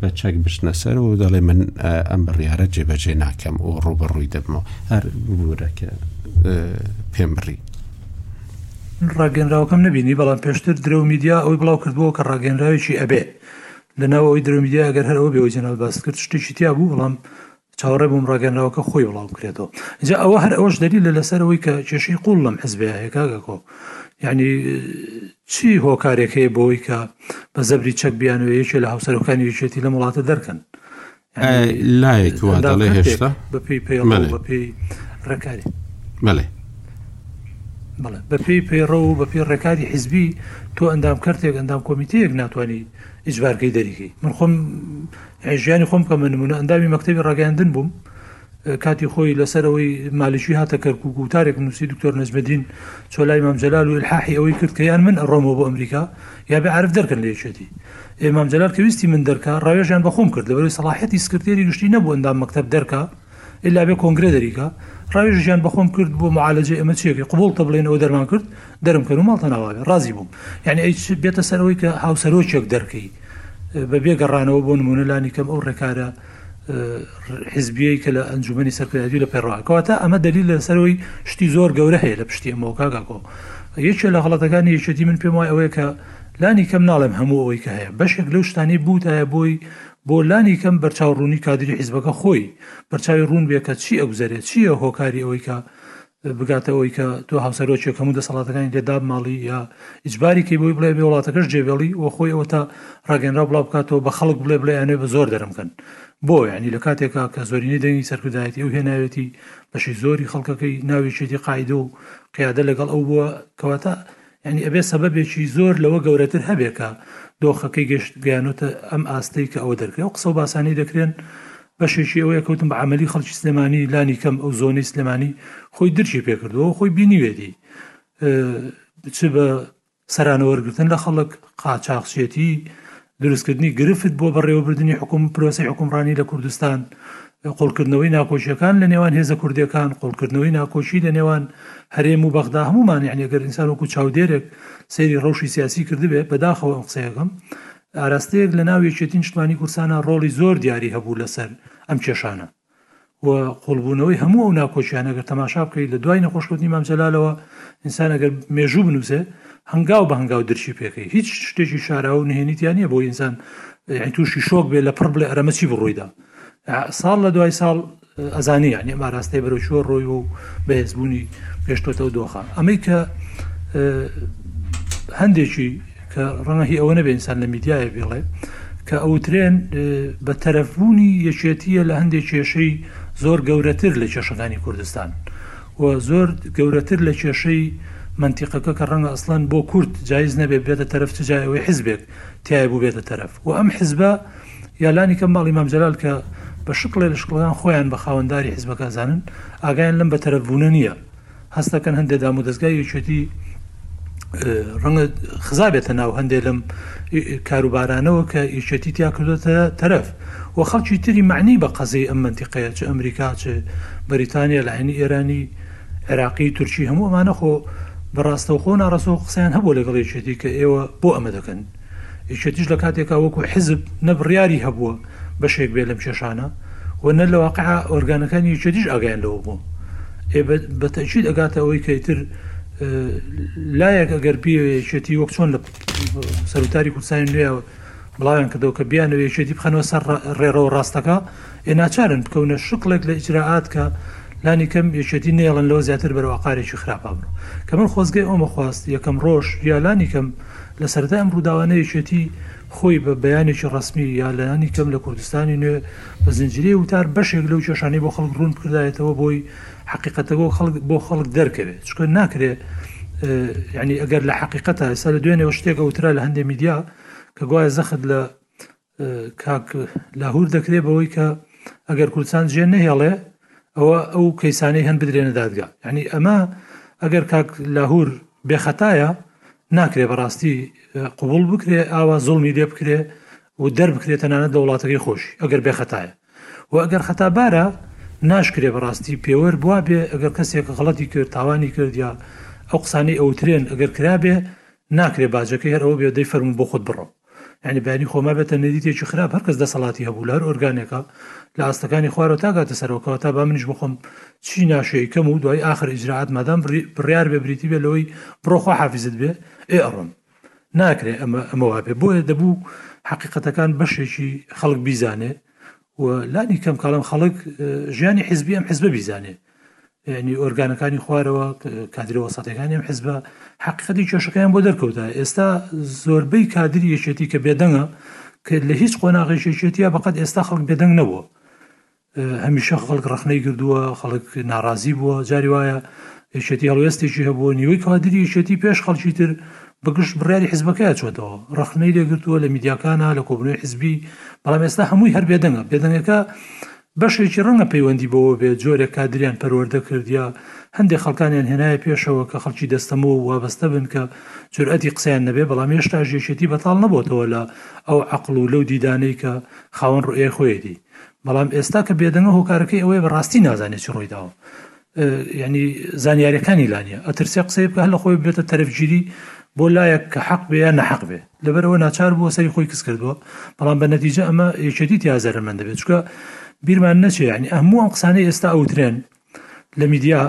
بە چەک بچنە سەر و دەڵێ من ئەم بڕیارە جێبەجێ ناکەم و ڕوبە ڕووی دەبمەوە هەر ببوورە کە پێم بڕی ڕاگەنراوەکەم نبینی بەڵام پێشتر درەو میدیا ئەوی بڵاو کردبووە کە ڕاگەنراوێکی ئەبێ لە ناوەوەی درەمیدیا گەر هەرەوە بێەوە جەناال باست کرد شتێکی تیا بوو بەڵام چاوەڕێ بووم ڕاگەنراوەکە خۆی بڵاو بکرێتەوە جا ئەوە هەر ئەوەش دەلیلە لەسەر ئەوەی کە کێشەی قوڵ لەم حزبەیە هەیە کاک ئەکۆ یعنی چی هۆکارێک هەیە بۆی کە بە زەبری چەک بیانوێ یەکێ لە هاوسەرەکانی یەکێتی لەم وڵاتە دەرکەن لایەکی وا دەڵێ هێشتا بەپی پێ بەپی ڕێکاری بەڵێ بەڵێ بەپی پەیڕە و بەپی ڕێکاری حیزبی تۆ ئەندام کردێک ئەندام کۆمیتەیەک ناتوانانی ئیجبارکەی دەریکەی من خۆم ژیانی خۆم بکەمە نمونە، ئەندامی مەکتەبی ڕاگەیاندن بووم، کاتی خۆی لەسەر ئەوەی مالکی هاتە کەرکووک و وتارێکم نووسی، دکتۆر نەجمەدین چووە لای مام جەلال و ئیلحاحی ئەوەی کرد کە یان من ئەڕۆمەوە بۆ ئەمریکا یابێ عارف دەرکەن لە یەکێتی. ئێ مام جەلال کە ویستی من دەرکا، ڕاوێژیان بە خۆم کرد، لەبەرەوەی سەڵاحیەتی سکرتێری گشتی نەبوو ئەندام مەکتەب دەرکا، ئیلا بێ کۆنگرە دەریکا ڕاوێژ ژیان بەخۆم کرد بۆ معالەجەی ئەمە چیەکەی قبوڵ کە بڵێن ئەوە دەرمان کرد دەرم کەن و ماڵتە ناواێ ڕازی بووم یعنی ئەی بێتە سەرەوەی کە هاوسەرۆکێک دەرکەی بە بێگەڕانەوە بۆ نمونە لانی کەم ئەو ڕێکارە حزبیەی کە لە ئەنجومی سەرکردی لە پێڕاکەواتە ئەمە دلیل لەسەرەوەی شتی زۆر گەورە هەیە لە پشتی ئەمەوە کاگاکۆ یەکێ لە غڵەتەکانی یەکێتی من پێم وای ئەوەیە کە لانی کەم ناڵێم هەموو ئەوەی کە هەیە بەشێک لەو شتانی بووتایە بۆی بۆ لانی کەم بەرچاو ڕوونی کادری حیزبەکە خۆی بەرچاوی ڕوون بێ کە چی ئەگوزەرێ چییە هۆکاری ئەوەی کە بگاتە ئەوەی کە تۆ هاوسەرۆکێک هەموو دەسەڵاتەکانی لێ دابماڵی یا ئیجباری کەی بۆی بڵێ بێ وڵاتەکەش جێبێڵی و خۆی ئەوە تا ڕاگەنراو بڵاو بکاتەوە بە خەڵک بڵێ بڵێ ئەنێ بە زۆر دەرم کەن بۆ یعنی لە کاتێکا کە زۆرینەی دەنگی سەرکردایەتی ئەو هێناوێتی بەشی زۆری خەڵکەکەی ناویشێتی قاعدە و قیادە لەگەڵ ئەو بووە کەواتە یانی ئەبێ سەبەبێکی زۆر لەوە گەورەتر هەبێ کە دۆخەکەی گەشت گەیانۆتە ئەم ئاستەی کە ئەوە دەرکرێ و قسە و باسانەی دەکرێن بەشێکی ئەوەیە کەوتم بە عملی خەڵکی سلێمانی لانی کەم ئەو زۆنەی سلێمانی خۆی درکی پێکردەوە خۆی بینیوێتی چ بە سەرانەوەرگتن لە خەڵک قاچاقچێتی دروستکردنی گرفت بۆ بەڕێوەبردنی حکوم، پرۆسەی حکومڕانی لە کوردستان، قوڵکردنەوەی ناکۆکییەکان لە نێوان هێزە کوردییەکان، قوڵکردنەوەی ناکۆکی لە نێوان هەرێم و بەغدا، هەموومان یەعنی گەر ئینسان وەکوو چاودێرێک سەیری ڕەوشی سیاسی کردبێ، بەداخەوە ئەم قسەی ئەکەم، ئاراستەیەک لە ناو یەکێتی نیشتمانی کوردستانا ڕۆڵی زۆر دیاری هەبوو لە سەر ئەم کێشانە. و قوڵبوونەوەی هەموو ئەو ناکۆکیانە گەر تەماشا بکەیت لە دوای نەخۆشکەوتنی مام جەلالەوە ئینسان ئەگەر مێژوو بنووسێ هەنگاو بە هەنگاو درکی پێکەی هیچ شتێکی شاراوە و نهێنیتیان نییە بۆ ئینسان یعنی تووشی شۆک بێ لە پڕ بڵێ ئەرەمە چی بڕوویدا ساڵ لە دوای ساڵ ئەزانی یعنی ئەما راستەی بەرەو چوە ڕۆی و بەهێزبوونی گەشتۆتە و دۆخە ئەمەی کە هەندێکی کە ڕەنگە هی ئەوە نەبێ ئینسان لە میدیایە بیڵێ کە ئەوترێن بە تەرەفبوونی یەکێتییە لە هەندێک کێشەی زۆر گەورەتر لە کێشەکانی کوردستان و زۆر گەورەتر لە کێشەی منتیقەکە کە ڕەنگە ئەسڵەن بۆ کورد جایز نەبێت بێتە تەرەف چ جایەوەی حزبێک تایە بوو بێتە تەرەف و ئەم حزبە یالانی کەم ماڵی مامجلال کە بە شکڵێ لە شکڵەکان خۆیان بە خاوەنداری حزبەکە زانن ئاگایان لەم بە تەرەفبوونە نییە هەست دەکەن هەندێ دامودەزگای یەکێتی ڕەنگە خزابێتە ناو هەندێ لەم کاروبارانەوە کە یەکێتی تیا کردوتە تەرەف و خەڵکی تری معنی بە قەزەی ئەم منتیقەیە چ ئەمریکا چ بەریتانیا لایەنی ئێرانی عێراقی تورکی هەموو ئەمانە خۆ بەڕاستەوخۆ ناڕاستەوە قسەیان هەبوو لەگەڵ یەکێتی کە ئێوە بۆ ئەمە دەکەن یەکێتیش لە کاتێکا وەکو حزب نە بڕیاری هەبووە بەشێک بێ لەم کێشانە و نە لە واقعا ئۆرگانەکانی یەکێتیش ئاگایان لەوە بووە ئێ بە تەئکید ئەگاتە ئەوەی کە ئیتر لایەک ئەگەر بیەوێ یەکێتی وەک چۆن لە سەروتاری کوردستانی نوێ بڵاویان کردەوە کە بیانەوە یەکێتی بخەنەوە سەر ڕێڕەوە ڕاستەکە ئێ ناچارن بکەونە شکڵێک لە ئیجرائات کە لانی کەم یەکێتی نەیەڵن لەوە زیاتر بەرەو ئاقارێکی خراپا بڕۆ کە من خۆزگەی ئەومە خواست یەکەم ڕۆژ یا لانی کەم لە سەرەتای ئەم ڕووداوانە یەکێتی خۆی بە بەیانێکی ڕەسمی یا لانی کەم لە کوردستانی نوێ بە زنجیرەی وتار بەشێک لەو کێشانەی بۆ خەڵک ڕوون بکردایەتەوە بۆی حقیقەتە بۆ خەڵک بۆ خەڵک دەرکەوێت چکە ناکرێ یعنی ئەگەر لە حقیقەتە ئێستا لە دوێنێەوە شتێک ئەوترا لە هەندێک میدیا کە گوایە زەخت لە کاک لاهور دەکرێت بەوەی کە ئەگەر کوردستان جێ نەهێڵێ ئەوە ئەو کەیسانەی هەن بدرێنە دادگا یعنی ئەمە ئەگەر کاک لاهور بێخەتایە ناکرێ بەڕاستی قوبول بکرێ ئاوا زڵمی لێ بکرێ و دەربکرێت تەنانەت لە وڵاتەکەی خۆش ئەگەر بێخەتایە و ئەگەر خەتابارە ناشکرێ بەڕاستی پێوەر بوا بێ ئەگەر کەسێک غڵەتی کرد تاوانی کرد یا ئەو قسانەی ئەوترێن ئەگەر کرابێ ناکرێ باجەکەی هەرەوە بێ دەی فەرمو بۆ خۆت بڕۆ یانی بەیانی خۆ مابێتە نەریتێکی خراپ هەرکەس دەسەڵاتی هەبوو لە هەر ئۆرگانێکە لە ئاستەکانی خوارەوە تاگاتە سەرۆکەوە تا با منیش بخۆم چی ناشەی کەم و دوای ئاخر ئیجرراعات مادام بڕیار بێ بریتی بێ لەوەی بڕۆخوا حافزت بێ ئێ ئەڕۆم ناکرێ ئەمە ئەمە وابێ بۆیە دەبوو حقیقەتەکان بەشێکی خەڵک بیزانێ و لانی کەم کاڵم خەڵک ژیانی حزبی ئەم حزبە بیزانێ ینی ئۆرگانەکانی خوارەوە کادرە وەسەتەکانی ئەم حزبە حقیقەتی کێشەکەیان بۆ دەرکەوتە ئێستا زۆربەی کادری یەکێتی کە بێدەنگە کە لە هیچ قۆناغێکێکێتە بەقەت ئێستا خەڵک بێدەنگ نەبووە هەمیشە خەڵک ڕخنەی گردووە خەڵک ناڕازی بووە جاری وایە یەکێتی هەڵوێستێکی هەبووە نیوەی کادری یەکێتی پێش خەڵکی تر بە گشت بڕیاری حزبەکەیە چۆتەوە، ڕەخنەی لێ گرتووە لە میدیاکانا لە کۆبوونەوەی حزبی، بەڵام ئێستا هەمووی هەر بێدەنگە، بێدەنگەکە بەشێکی ڕەنگە پەیوەندی بەوە بێت جۆرێک کادریان پەروەردە کردیە، هەندێ خەڵکانیان هێنایە پێشەوە کە خەڵکی دەستەمۆ و وابەستە بن کە جورئەتی قسەیان نەبێ، بەڵام هێشتاش یەکێتی بەتاڵ نەبۆتەوە لە ئەو عەقڵ و لەو دیدانەی کە خاوەن ڕوئیای خۆیەتی، بەڵام ئێستا کە بێدەنگە هۆکارەکەی ئەوەیە بە ڕاستی نازانێ چی ڕووی داوە. یانی زانیاریەکانی لانیە ئەترسێ قسەی بکە هەر لە خۆی بێتە تەرفگیری بۆ لایەک کە حەق بێ یان نەحەق بێ لەبەرەوە ناچار بووە سەری خۆی کز کردووە بەڵام بە نەتیجە ئەمە یەکێتی تیا زەرمەند دەبێت چکە بیرمان نەچێ ینی ئەهموو ئەم قسانەی ئێستا ئەوترێن لە میدیا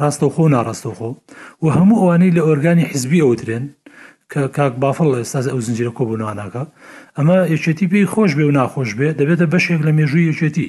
ڕاستەوخۆ و ناڕاستەوخۆ و هەموو ئەوانەی لە ئۆرگانی حزبی ئەوترێن کە کاک بافڵ ئێستاز ئەو زنجیرە کۆبوونەوانناکە ئەمە یەکێتی پێی خۆش بێ و ناخۆش بێ دەبێتە بەشێک لە مێژووی یەکێتی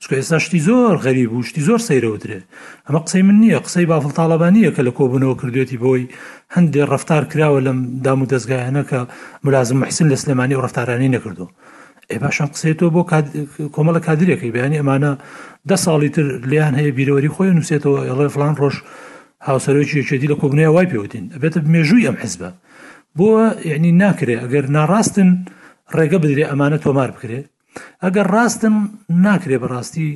چونکە ئێستا شتی زۆر غەریب و شتی زۆر سەیرە ودرێ ئەمە قسەی من نییە قسەی بافڵ تاڵەبانییە کە لە کۆبوونەوە کردوێتی بۆی هەندێ ڕفتار کراوە لەم دام و دەستگایانە کە ملازم محسن لە سلێمانی و ڕفتارانی نەکردو ئێ باشم قسەی تۆ بۆ کۆمەڵە کادرێکی بەیانی ئەمانە دە ساڵی تر لیان هەیە بیرەوەری خۆی نووسێتەوە ئەڵێ فلان ڕۆژ هاوسەرۆکی یەکێتی لە کۆبنەیە وای پێوتین ئەبێتە مێژووی ئەم حزبە بۆ یعنی ناکرێ ئەگەر ناڕاستن ڕێگە بدرێ ئەمانە تۆمار بکرێ ئەگەر ڕاستم ناکرێ بەڕاستی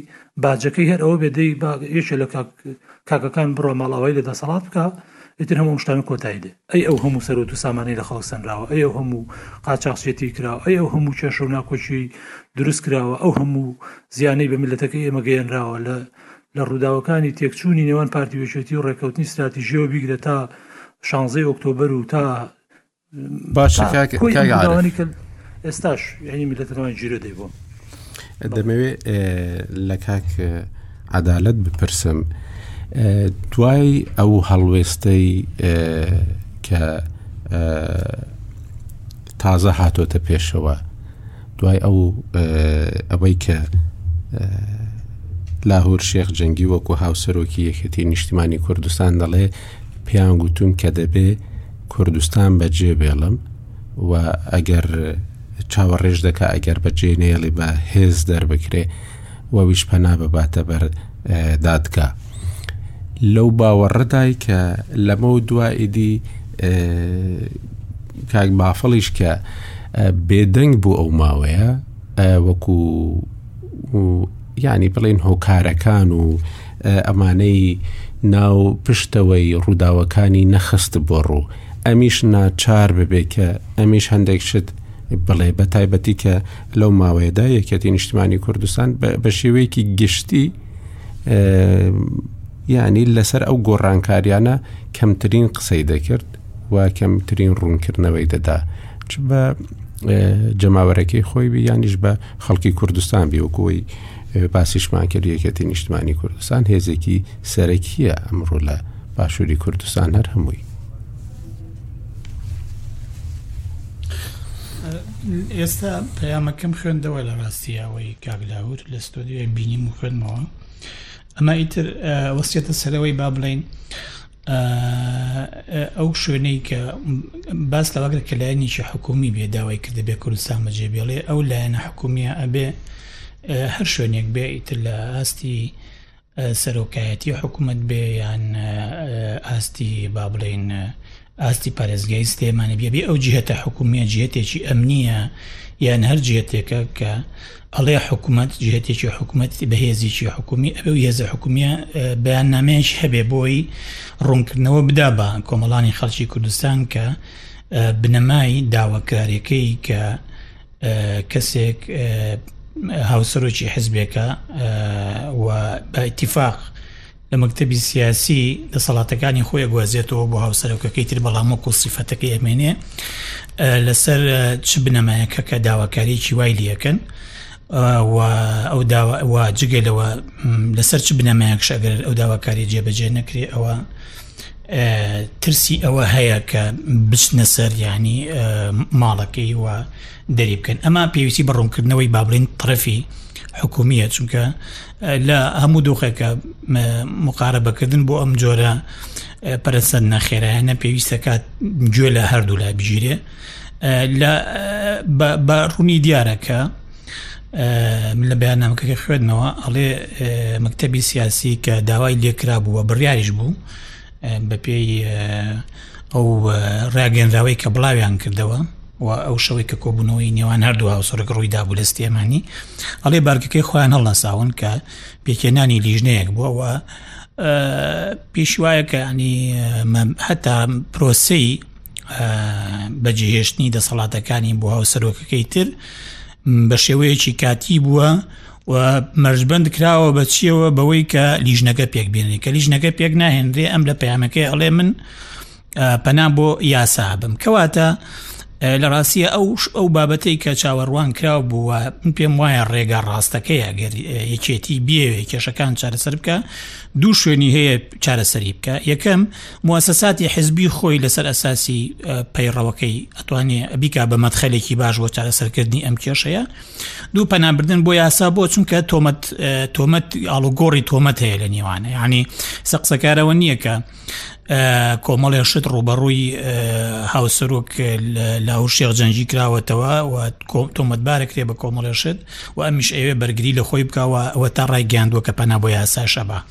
باجەکەی هەر ئەوە بێ دەی یەکێ لە کاکەکان بڕۆ ماڵاوایی لە دەسەڵات بکە ئیتر هەموو شتان کۆتایی دێ ئەی ئەو هەموو سەرۆت و سامانەی لە خەڵک سەنراوە ئەی ئەو هەموو قاچاخچێتی کراوە ئەی ئەو هەموو کێشە و ناکۆکی دروست کراوە ئەو هەموو زیانەی بە میلەتەکە ئێمە گەیەنراوە لە لە ڕووداوەکانی تێکچوونی نێوان پارتی وێچێتی و ڕێککەوتنی استراتیژیەوە بیگرە تا شانزەی ئۆکتۆبەر و تا باشە کاک کۆی کاک عارف. ئەمداوانی کە ئێستاش یعنی میلەتەکەمان جیرە دەی بۆ دەمەوێت لە کاک عدالت بپرسم دوای ئەو هەڵوێستەی کە تازە هاتۆتە پێشەوە دوای ئەو ئەوەی کە لاهور شێخ جەنگی وەکو هاوسەرۆکی یەکەتی نیشتیمانی کوردستان دەڵێ پیان گوتوم کە دەبێ کوردستان بەجێ بێڵم و ئەگەر چاوەڕێش دەکا ئەگەر بەجێ نێڵی بە هێز دەربکرێ وەویش پەنا بباتە بەر دادگا لەو باوەڕدای کە لەمە و دوایدی کاک بافڵیش کە بێدەنگ بوو ئەو ماوەیە وەکو یانی بڵین هۆکارەکان و ئەمانەی ناو پشتەوەی ڕووداوەکانی نەخست بۆ ڕوو ئەمیش ناچار ببێت کە ئەمیش هەندێک شت بڵێ بە تایبەتی کە لەو ماوەیەدا یەکەتی نیشتمانی کوردستان بە شێوەیەکی گشتی ینی لەسەر ئەو گۆڕانکاریانە کەمترین قسەی دەکرد و کەمترین ڕوونکردنەوەی دەدا چ بە جەماوەرەکەی خۆی بی یانیش بە خەڵکی کوردستان بیوەکوی باسیشمان کرد یەکەتی نیشتمانی کوردستان هێزێکی سەرەکیە ئەمڕۆ لە باشووری کوردستان هەر هەمووی ئێستا پەیامەکەم خوێندەوە لە ڕاستیەوەی کاگلاور لە ستۆدیۆی بینیم و خوێنمەوە ئەمە ئیتر وەسیێتە سەرەوەی با بڵین ئە و شوێنەی کە باس لە وەگەر کە لایەنێکی حکومی بێ داوای کردە بێ کوردستان بەجێ بێڵێ ئەو لایەنە حکومیە ئەبێ هەر شوێنێک بێ ئیتر لە ئاستی سەرۆکایەتی حکوومەت بێ یان ئاستی با بڵێن ئاستی پارێزگای سلێمانی بێبێ ئەو جهێتە حکومیە جێتێکی ئەمنیە یان هەر جێتێکە کە ئەڵێ حکومەت جهتێکی حکومەت بەهێزیی حکومی ئەبێ و هێزە حکومیە بەیاننامەیەکی هەبێ بۆی ڕوونکردنەوە بدا بە کۆمەڵانی خەڵکی کوردستان کە بنەمای داواکارەکەی کە کەسێک هاوسەرۆکی حزبێکە و بە ئیتیفاق لە مەکتەبی سیاسی دەسەڵاتەکانی خۆی ئەگوازێتەوە بۆ هاوسەرۆکەکەی تر بەڵام وەکو سیفەتەکەی ئەمێنێ لەسەر چ بنەمایەکە کە داواکاریی وای لەکەن ئەو داوا جگە لەوە لەسەر چ بنەمایەکش ئەگەر ئەو داواکاری جێبەجێ نەکرێ ئەوە ترسی ئەوە هەیە کە بچنە سەر ینی ماڵەکەی و دەری بکەن ئەما پێویستی بە ڕوونکردنەوەی بابلین طرفی حکومیە چونکە لە هەموو دۆخێکە مقارەبەکردن بۆ ئەم جۆرە پەرسەر نەخێرایەنە پێویستەکات گوێ لە هەردوو لای بگیرێ لە بە ڕوونی دیارەکە لە بەیانامەکەکە خوێندنەوە ئەڵێ مەکتتەبی سیاسی کە داوای لێکرا بووە بڕیاریش بوو بەپێی ئەو ڕاگەنراوەی کە بڵاویان کردەوە و ئەو شەوەی کە کۆبوونەوەی نێوان هەردوو هاوسۆرەکە ڕوویدا بوو لە ستێمانی ئەڵێ بارگەکەی خۆیان هەڵنەساون کە پێکێنانی لیژنەیەک بووە و پێشی وایە کە ینی هەتا پرۆسی بەجێهێشتنی دەسەڵاتەکانی بۆ هاوسەرۆکەکەی تر بە شێوەیەکی کاتی بووە و مەرجبند کراوە بە چیەوە بەوەی کە لیژنەکە پێک بێنێ کە لیژنەکە پێک ناهێنرێ ئەم لە پەیامەکەی ئەڵێ من پەنا بۆ یاسا بم کەواتە لە ڕاستیە ئەو ئەو بابەتەی کە چاوەڕوان کراو بووە من پێم وایە ڕێگا ڕاستەکەیە گەر یەکێتی بێوێ کێشەکان چارەسەر بکە دوو شوێنی هەیە چارەسەری بکە یەکەم موسەساتی حزبی خۆی لەسەر ئەساسی پەیڕەوەکەی ئەتوانێ بیکا بە مەدخەلێکی باش بۆ چارەسەرکردنی ئەم کێشەیە دوو پەنابردن بۆ یاسا بۆ چونکە تۆمەت تۆمەت ئاڵوگۆڕی تۆمەت هەیە لە نێوانە ینی سەقسەکارەوە نییە کە کۆمەڵێ شت ڕوبەڕووی هاوسەرۆک لاو شێخ جەنگی کراوەتەوە و تۆمەتبارە کرێ بە کۆمەڵێ شت و ئەمیش ئەوێ بەرگری لە خۆی بکەوە ئەوە تا ڕای گەیاندووە کە پەنا بۆ یاسا شەبە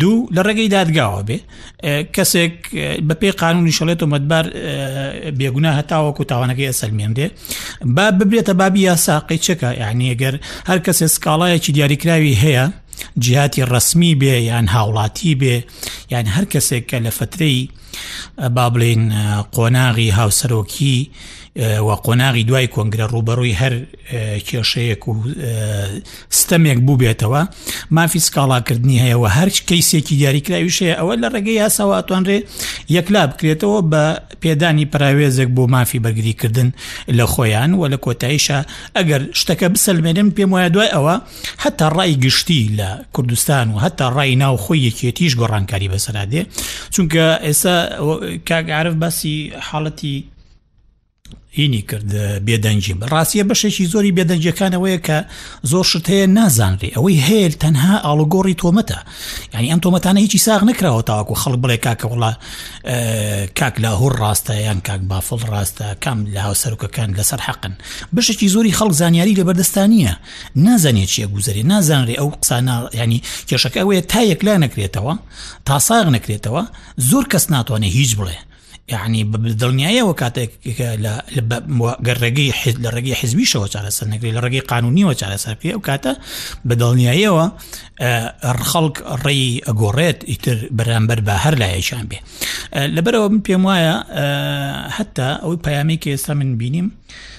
دوو لە ڕێگەی دادگاوە بێ کەسێک بەپێی قانونی شڵێت و مەدبار بێگونا هەتاوەکو تاوانەکەی ئەسەلمێنرێ با ببرێتە بابی یاسا قەیچەکە یعنیگەر هەر کەسێ سکاڵایەکی دیاریکراوی هەیە جیاتی ڕسمی بێ یان هاوڵاتی بێ یان هەر کەسێک کە لە فترەی با بڵێین قۆناغی هاوسەرۆکی و قۆناغی دوای کۆنگرە ڕوبەڕووی هەر کێشەیەک و ستەمێک بوو بێتەوە مافی سکاڵاکردنی هەیە و هەرچ کەیسێکی دیاریکراویشەیە ئەوە لە ڕێگەی یاساواتوانرێ یەکلا بکرێتەوە بە پێدانی پراوێزێک بۆ مافی بەرگریکردن لە خۆیان و لە کۆتاییشە ئەگەر شتەکە بسەلمێنم پێم وایە دوای ئەوە هەتا ڕای گشتی لە کوردستان و هەتا ڕای ناوخۆی یەکێتیش گۆڕانکاری بەسەرا دێ چونکە ئێستا کاگعاعرف باسی حاڵەتی هینی کرد بێدەنجیم ڕاستیە بەشێکی زۆری بێدەنجەکانەوەیە کە زۆر شت هەیە نازانرێ ئەوەی هەیە تەنها ئاڵوگۆڕی تۆمەتە ینی ئەم تۆمەتانە هیچی ساغ نکراوە تاواکو خەڵک بڵێ کاکە وڵا کاک لە هور ڕاستە یان کاک بافڵ ڕاستە کام لە هاوسەرکەکان لەسەر حەقن بەشێکی زۆری خەڵک زانیاری لە بەردەستانە نازانێ چی ئەگوزەرێ نازانرێ ئەو قسانە ینی کێشەکە ئەوەیە تا یەکلا نەکرێتەوە تا ساغ نەکرێتەوە زۆر کەس ناتوانێت هیچ بڵێ یعنی دڵنیایەوە کاتێک گەر ڕێگەی حز لە ڕێگەی حزبیشەوە چارەسەر نەگری لە ڕێگەی قانونیەوە چارەسەرکری ئەو کاتە بە دڵنیایەوە خەڵک ڕێی ئەگۆڕێت ئیتر بەرامبەر بە هەر لایەکیان بێ لەبەرەوە من پێم وایە هەتا ئەوەی پامێکی ئێستا من بینیم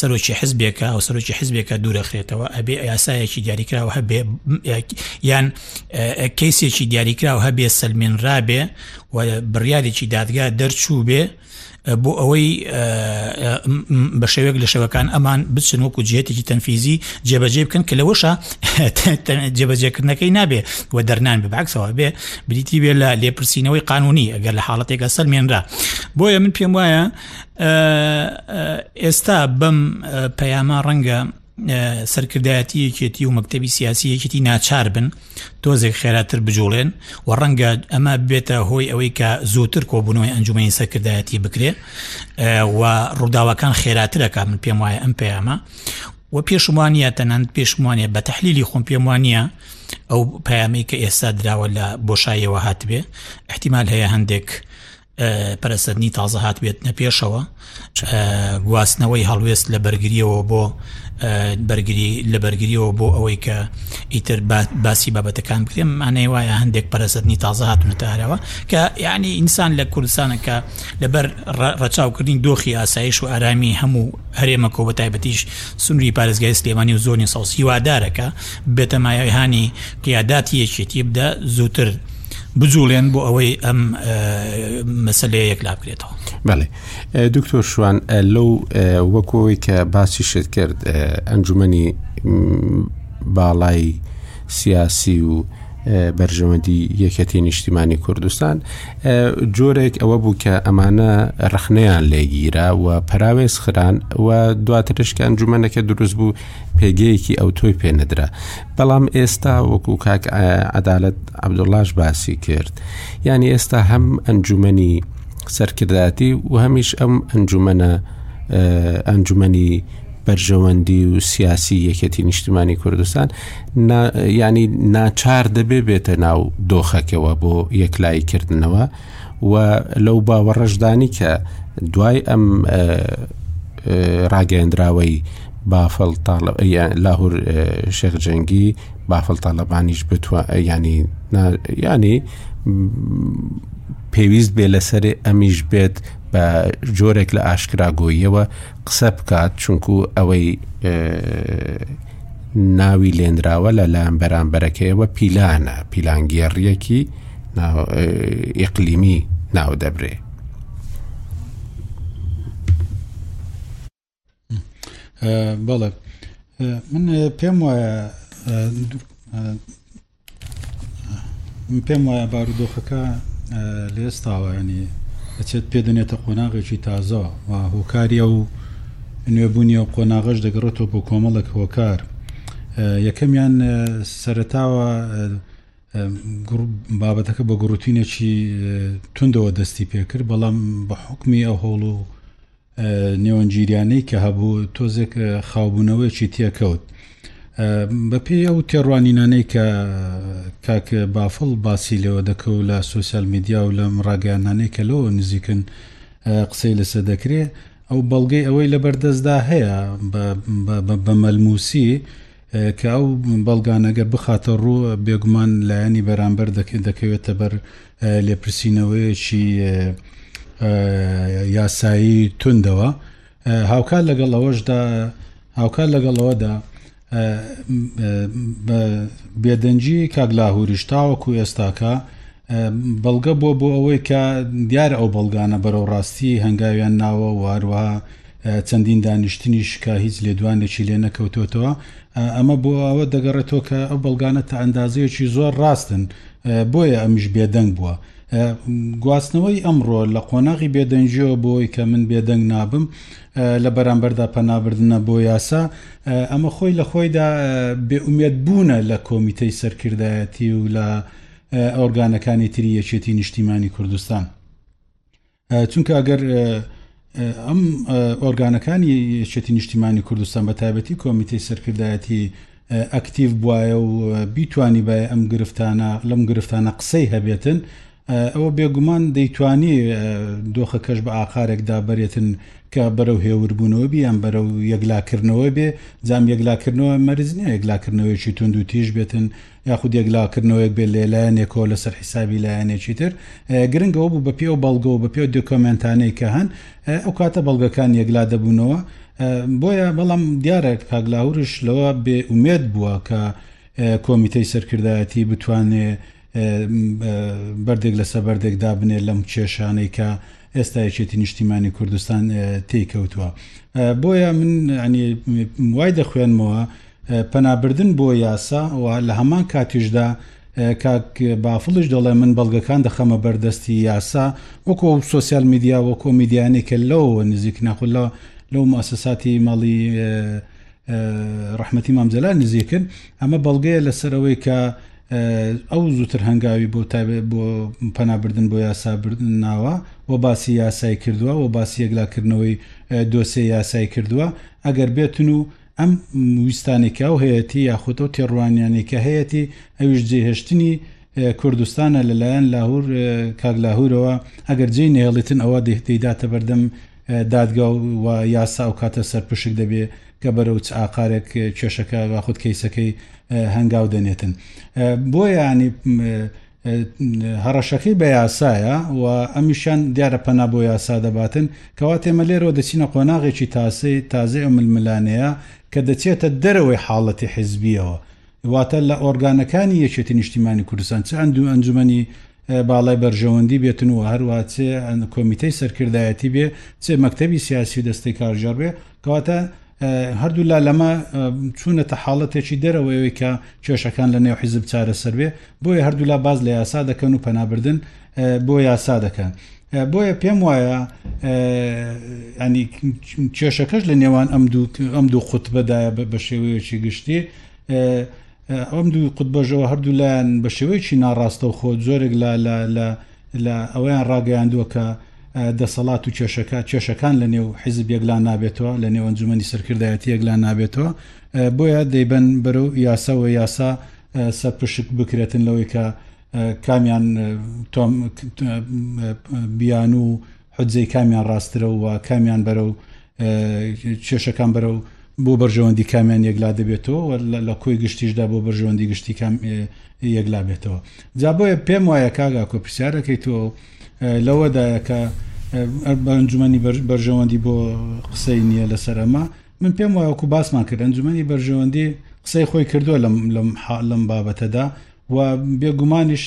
سەرۆکی حزبێکە ئەو سەرۆکی حزبێکە دوورەخرێتەوە ئەبێ یاسایەکی دیاریکراوە هەبێ یان کەیسێکی دیاریکراوە هەبێ سلمین رابێ و بڕیارێکی دادگا دەرچوو بێ بۆ ئەوەی بە شێوێک لە شەوەکان ئەمان بچن وەکو جێتێکی تەنفیزی جێبەجێ بکەن کە لەوەشە جێبەجێکردنەکەی نابێ و دەرنان بباکسەوە بێ بریتی بێ لە لێپرسینەوەی قانونی ئەگەر لە حاڵەتێکە سەلمێنرا بۆیە من پێم وایە ئێستا بەم پەیامە ڕەنگە سەرکردایەتی یەکێتی و مەکتتەبی سیاسی یەکێتی ناچار بن تۆزێک خێراتر بجوڵێن و ڕەنگە ئەمە بێتە هۆی ئەوەی کە زۆتر کۆبوونەوەی ئەنجومی سەرکردایەتی بکرێ و ڕووداوەکان خێراترەکە من پێم وایە ئەم پەیامە و پێشمانە تەنانند پێشمانە بە تحلیلی خۆم پێم وانە ئەو پامەی کە ئێستا دراوە لە بۆشایەوە هاتبێ احتیمال هەیە هەندێک پەرەسەندنی تازە هاتبێتنە پێشەوە، گواستنەوەی هەڵوێست لە بەرگرییەوە بۆ بەرگری لە بەرگرییەوە بۆ ئەوەی کە ئیتر باسی بابەتەکان بکرێن مانەی وایە هەندێک پەرەسەندنی تازە هاتونەتە ئارەوە کە یعنی ئینسان لە کوردستانەکە لەبەر ڕەچاوکردنی دۆخی ئاسایش و ئارامی هەموو هەرێمەکە بە تایبەتیش سنووری پارێزگای سلێمانی و زۆنی سەوز هیوادارەکە بێتەمایەهانی قیاداتی یەکێتی بدە زووتر بجوڵێن بۆ ئەوەی ئەم مەسلەیە یەکلا بکرێتەوە بەڵێ دکتۆر شوان لەو وەکۆی کە باسی شت کرد ئەنجومی باڵای سیاسی و بەرژەوەندی یەکەتی نیشتیمانی کوردستان جۆرێک ئەوە بوو کە ئەمانە ڕخنەیان لێگیرا و پراوێز خران و دواترشکان جومەنەکە دروست بوو پێگەیەکی ئەوتۆی پێ نەدرا. بەڵام ئێستا وەکو کاک عەدالەت عەبدوڵڵاش باسی کرد، یانی ئێستا هەم ئەنجومەنی سەرکردایەتی و هەمیش ئەم ئەنجومەنە ئەنجومەنی بەرژەوەندی و سیاسی یەکێتی نیشتمانی کوردستان ینی ناچار دەبێ بێتە ناو دۆخەکەەوە بۆ یەکلاییکردنەوە و لەو باوەڕەشدانی کە دوای ئەم ڕاگەیەندراوەی بافڵ تاڵب لاهور شێخ جەنگی بافڵ تاالبانیش بتوە ینی ینی پێویست بێ لەسەر ئەمیش بێت بە جۆرێک لە ئاشکراگۆیەوە قسە بکات چونکو ئەوەی ناوی لێنراوە لە لایەن بەرامبەرەکەیەوە پیلانە پیلانگێڕیەکی ئیقلیمی ناو دەبرێ بەڵێ من پێم وایە من پێم وایە بارودۆخەکە لە ئێستاوە ینی ئەچێت پێ دەنێتە قۆناغێکی تازەوە و هۆکاریە و نوێبوونی و قۆناغش دەگەڕێتەوە بۆ کۆمەڵک هۆکار یەکەمیان سەرتاوە بابەتەکە بە گوڕوتینێکی توندەوە دەستی پێکرد بەڵام بە حکمی ئەو هەوڵ و نێوەندگیریانەی کە هەبوو تۆزێک خاوبوونەوەیەکی تێکەوت. بەپێی ئەو تێڕوانینانەی کە کاک بافڵ باسی لەوە دەکە و لە سوسیال میدیا و لەم ڕاگەیانانەی کە لەوە نزیکن قسەی لەسە دەکرێ ئەو بەڵگەی ئەوەی لە بەردەستدا هەیە بە مەلموسی کە ئەو بەڵگانە گەر بخاتە ڕوو، بێگومان لایەنی بەرامبەر دەکەوێتە بەر لێپرسینەوەیەکی یاسایی توندەوە. هاوکات لەگەڵ ئەوەشدا هاوکات لەگەڵ ئەوەدا بە بێدەنگی کاک لاهوریش تاوەکو ئێستاکە بەڵگە بۆ بۆ ئەوەی کە دیارە ئەو بەڵگانە بەرەو ڕاستی هەنگاویان ناوە و هەروەها چەندین دانیشتنیش کە هیچ لێدوانێکی لێ نەکەوتۆتەوە، ئەمە بۆ ئەوە دەگەڕێتەوە کە ئەو بەڵگانە تا ئەندازەیەکی زۆر ڕاستن، بۆیە ئەمیش بێدەنگ بووە. گواستنەوەی ئەمڕۆ لە قۆناغی بێدەنگییەوە بۆ ئەوەی کە من بێدەنگ نابم لە بەرامبەردا پەنابردنە بۆ یاسا، ئەمە خۆی لە خۆیدا بێئومێدبوونە لە کۆمیتەی سەرکردایەتی و لە ئۆرگانەکانی تری یەکێتی نیشتیمانی کوردستان. چونکە ئەگەر ئەم ئۆرگانەکانی یەکێتی نیشتیمانی کوردستان بە تایبەتی کۆمیتەی سەرکردایەتی ئەکتیڤ بواە و بیتوانی بە ئەم گرفتانە لەم گرفتانە قسەی هەبێتن ئەوە بێگومان دەیتوانی دۆخە کەش بە ئاقارێکدا بەرێتن کە بەرەو هێوربوونەوە بیان بەرەو یەکلاکردنەوە بێ جام یەکلاکردنەوە مەرزنیە یەکلاکردنەوەیکی تونند و تیژ بێتن یاخود یەکلاکردنەوەیەک بێت لە لایەنێکەوە لەسەر حیسابی لایەنێکی تر، گرنگ ئەوە بوو بەپێی ئەو بەڵگە و بەپێی ئەو دۆکۆمێنتانەی کە هەن، ئەو کاتە بەڵگەکان یەکلا دەبوونەوە، بۆیە بەڵام دیارە کاک لاهوورش لەوە بێ ئومێد بووە کە کۆمیتەی سەرکردایەتی بتوانێ بەردێک لەسەر بەردێک دابنێت لەم کێشانەی کە ئێستا یەکێتی نیشتیمانی کوردستان تێی کەوتووە، بۆیە من وای دەخوێنمەوە پەنابردن بۆ یاسا و لە هەمان کاتیشدا کاک بافڵیش دەڵێ من بەڵگەکان دەخەمە بەر دەستی یاسا وەکو ئەو سۆسیال میدیا وەکو میدیانەی کە لەوەوە نزیکن یاخود لە لەو موسساتی ماڵی ڕەحمەتی مام جەلال نزیکن ئەمە بەڵگەیە لەسەر ئەوەی کە ئەو زووتر هەنگاوی بۆ تابێت بۆ پەنابردن بۆ یاسا بردن ناوە و باسی یاسای کردووە و باسی یەکلاکردنەوەی دۆسێ یاسای کردووە ئەگەر بێتن و ئەم ویستانەی کە ئەو هەیەتی یاخود ئەو تێڕوانیانەی کە هەیەتی ئەویش جێهێشتنی کوردستانە لە لایەن لاهور کاک لاهورەوە ئەگەر جێی نەهێڵیتن ئەوە دەیداتە بەردەم دادگا و یاسا ئەو کاتە سەرپشک دەبێ کە بەرەو چ ئاقارێک کێشەکە یاخود کەیسەکەی هەنگاو دەنێتن بۆ یانی هەڕەشەکەی بە یاسایە و ئەمیشیان دیارە پەنا بۆ یاسا دەباتن، کەواتە ئێمە لێرەوە دەچینە قۆناغێکی تاسەی تازەی ئەو ململانێیە کە دەچێتە دەرەوەی حاڵەتی حیزبییەوە، واتە لە ئۆرگانەکانی یەکێتی نیشتیمانی کوردستان چ ئەندوو ئەنجومەنی باڵای بەرژەوەندی بێتن و هەروەها چ کۆمیتەی سەرکردایەتی بێ، چ مەکتەبی سیاسی و دەستەی کارگێڕ بێ، کەواتە هەردوو لا لەمە چوونەتە حاڵەتێکی دەرەوەیەوەی کە کێشەکان لە نێو حیزب چارەسەر بێ بۆیە هەردوولا باز لە یاسا دەکەن و پەنابردن بۆ یاسا دەکەن بۆیە پێم وایە ینی کێشەکەش لە نێوان ئەم دوو ئەم دوو قوتبەدایە بە شێوەیەکی گشتی ئەم دوو قوتبەژەوە هەردوو لایان بە شێوەیەکی ناڕاستەوخۆ جۆرێک لە لە لە ئەوەیان ڕاگەیاندووە کە دەسەڵات و کێشەکە کێشەکان لە نێو حیزب یەکلان نابێتەوە لە نێو ئەنجومەنی سەرکردایەتی یەکلان نابێتەوە بۆیە دەیبەن بەرەو یاساوە یاسا سەرپشک بکرێتن لەوەی کە کامیان بیان و حجزەی کامیان ڕاسترە و کامیان بەرەو کێشەکان بەرەو بۆ بەرژەوەندی کامیان یەکلا دەبێتەوە و لە کۆی گشتیشدا بۆ بەرژەوەندی گشتی کام یەکلا بێتەوە جا بۆیە پێم وایە کاگا کۆ پرسیارەکەی تۆ لەوەدایەکە ئەنجومی بەرژەوەندی بۆ قسەی نییە لەسەر ئەمە من پێم وایەکو باسمان کرد ئەنجومی بەرژەوەندی قسەی خۆی کردووە لەم لەم بابەتەدا و بێگومانیش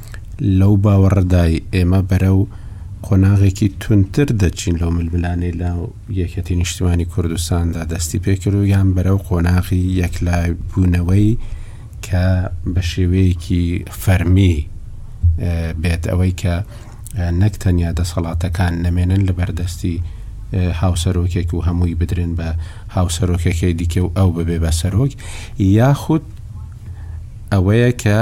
لەو باوەڕەدای ئێمە بەرەو قۆناغێکی تونتر دەچین لەو ململانەی لە یەکەتی نیشتیمانی کوردستاندا دەستی پێکرد و یان بەرەو قۆناغی یەکلای بوونەوەی کە بە شێوەیەکی فەرمی بێت ئەوەی کە نەک تەنیا دەسەڵاتەکان نەمێنن لە بەردەستی هاوسەرۆکێک و هەمووی بدرێن بە هاوسەرۆکەکەی دیکە و ئەو ببێ بە سەرۆک یاخود ئەوەیە کە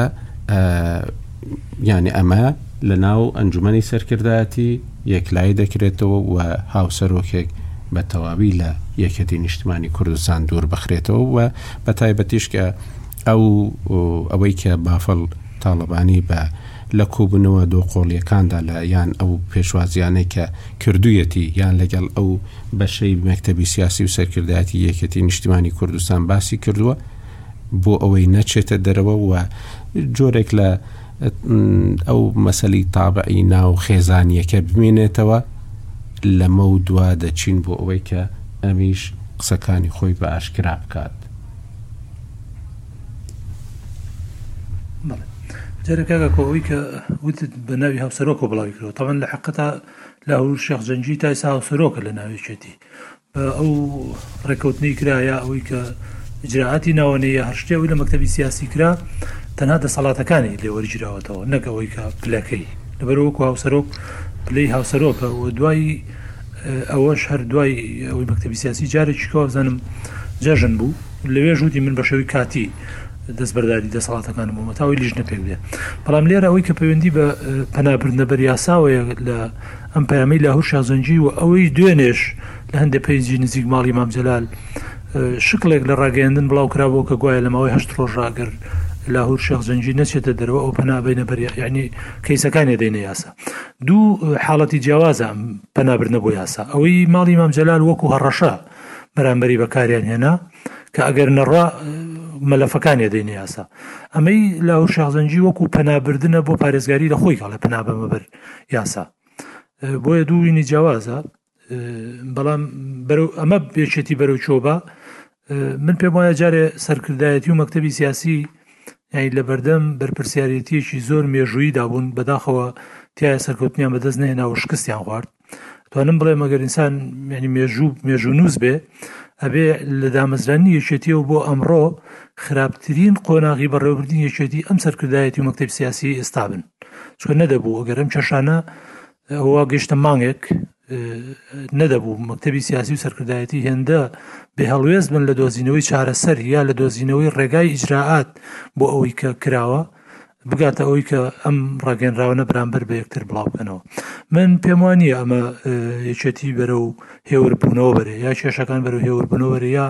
یانی ئەمە لە ناو ئەنجومی سەرکردایەتی یەکلایی دەکرێتەوە و هاوسەرۆکێک بە تەواوی لە یەکەتی نیشتمانی کوردستان دوور بخرێتەوە و بە تایبەتیش کە ئەو ئەوەی کە بافڵ تاڵەبانی بە لە کۆبوونەوە دۆ قۆڵیەکاندا لە یان ئەو پێشوازیانەی کە کردویەتی یان لەگەڵ ئەو بەشەی مەکتتەبی سیاسی و سەرکردایەتی یەکەتی نیشتمانی کوردستان باسی کردووە بۆ ئەوەی نەچێتە دەرەوە و جۆرێک لە ئەو مەسەلی تابعی ناو خێزانیەکە بمێنێتەوە لەمەو دوا دەچین بۆ ئەوەی کە ئەمیش قسەکانی خۆی بە ئاشکرا بکات جارەکەگە کۆی کە وتت بە ناوی هاوسەرۆکۆ بڵاوی کرەوە تەمەن لە حقتا لە هەور شێخ جەنجی تایسا هاوسەرۆکە لە ناوێچێتی ئەو ڕێککەوتنەی کرا یا ئەوەی کە ئیجراعاتی ناوەنێ یا هەرشتێ ئەوی لە مەکتتەبی سیاسی کرا تەنها دەسەڵاتەکانی لێوەرگیراوەتەوە نەک ئەوەی کە پلەکەی لەبەرەوەکو هاوسەرۆک پلەی هاوسەرۆکە و دوای ئەوەش هەر دوای ئەوەی مەکتتەبی سیاسی جارێکی کەوابزانم جەژن بوو لەوێ ژووتی من بەشێوی کاتی دەستبەرداری دەسەڵاتەکان بوومەتەوەی لیژ نەپێک بێ بەڵام لێرە ئەوەی کە پەیوەندی بە پەنابردنە بەریاساوەیە لە ئەم پەیامەی لاهور شازەنجی و ئەوەی دوێنێش لە هەندێ پەیجی نزیک ماڵی مام جەلال شکڵێک لە ڕاگەیاندن بڵاو کرابوو کە گوایە لە ماوەی هەشت ڕۆژە ئەگەر لاهور شێخ زەنجی نەچێتە دەرەوە ئەو پەنا بینە بەر یعنی کەیسەکانی دەینە یاسا دوو حاڵەتی جیاوازە ئەم پەنابردنە بۆ یاسا ئەوەی ماڵی مام جەلال وەکو هەڕەشە بەرامبەری بەکاریان هێنا کە ئەگەر نەڕا مەلەفەکانی دەینە یاسا ئەمەی لاهور شێخ زەنجی وەکو پەنابردنە بۆ پارێزگاری لە خۆی گەڵێ پەنابەمە بەر یاسا بۆیە دوو وینی جیاوازە بەڵام ئەمە بێچێتی بەرەو چۆبە من پێم وایە جارێ سەرکردایەتی و مەکتتەبی سیاسی یعنی لە بەردەم بەرپسیارەتیەکی زۆر مێژووی دابوون بەداخەوە تایە سەرکەوتنیان بەدەست نێناوە شکستیان خوارد توانم بڵێ مەگەر ئینسان ینی مێژوو مێژوو نووس بێ ئەبێ لە دامەزرانی یەکێتیەوە بۆ ئەمڕۆ خراپترین قۆناغی بەڕێوەبردنی یەکێتی ئەم سەرکردایەتی و مەکتب سیاسی ئێستا بن چۆن نەدەبوو ئەگەر ئەم کێشانە ئەوە گەشتە مانگێک نەدەبوو مەکتتەبی سیاسی و سەرکردایەتی هێندە بێ هەڵوێز بن لە دۆزینەوەی چارەسەر یا لە دۆزینەوەی ڕێگای ئیجراعات بۆ ئەوەی کە کراوە بگاتە ئەوەی کە ئەم ڕاگەنراونە بەرامبەر بە یەکتر بڵاو بکەنەوە من پێم وان نیە ئەمە یەکێتی بەرە و هێوربوونەوە بەرێ یا کێشەکان بەرە هێوربوونەوە بەرێ یا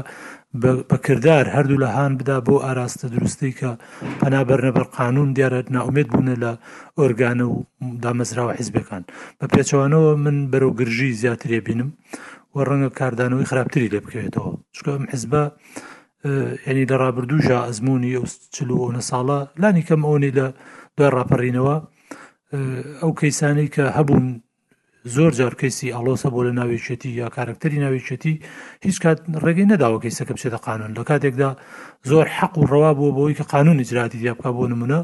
بەکردار هەردوو لە هاان بدا بۆ ئاراستە دروستی کە پەنابەرنە بەر قانون دیارە ناومێت بوونە لە ئۆرگانە و دامەزراوە حیزبەکان بە پێچەوانەوە من بەرەو گرژی زیاترێ بینم و ڕەنگە کاردانەوەی خراپتری لێ بکەوێتەوە چکەم حزبە یانی لە ڕابردووشە ئەزمموی ئەو چل و ئەونە ساڵە لانی کەم ئەوەی لە دوای ڕاپەڕینەوە ئەو کەیسانی کە هەبوون زۆر جار کەیسی ئالۆسە بۆ لە ناوێچێتی یا کارکتەری ناوێچێتی هیچ کات ڕێگەی نەداوە کەیسەکە بچێتە قانون لە کاتێکدا زۆر حەق و ڕەوا بووە بۆی کە قانون نجراتی یا بک بۆ نمونە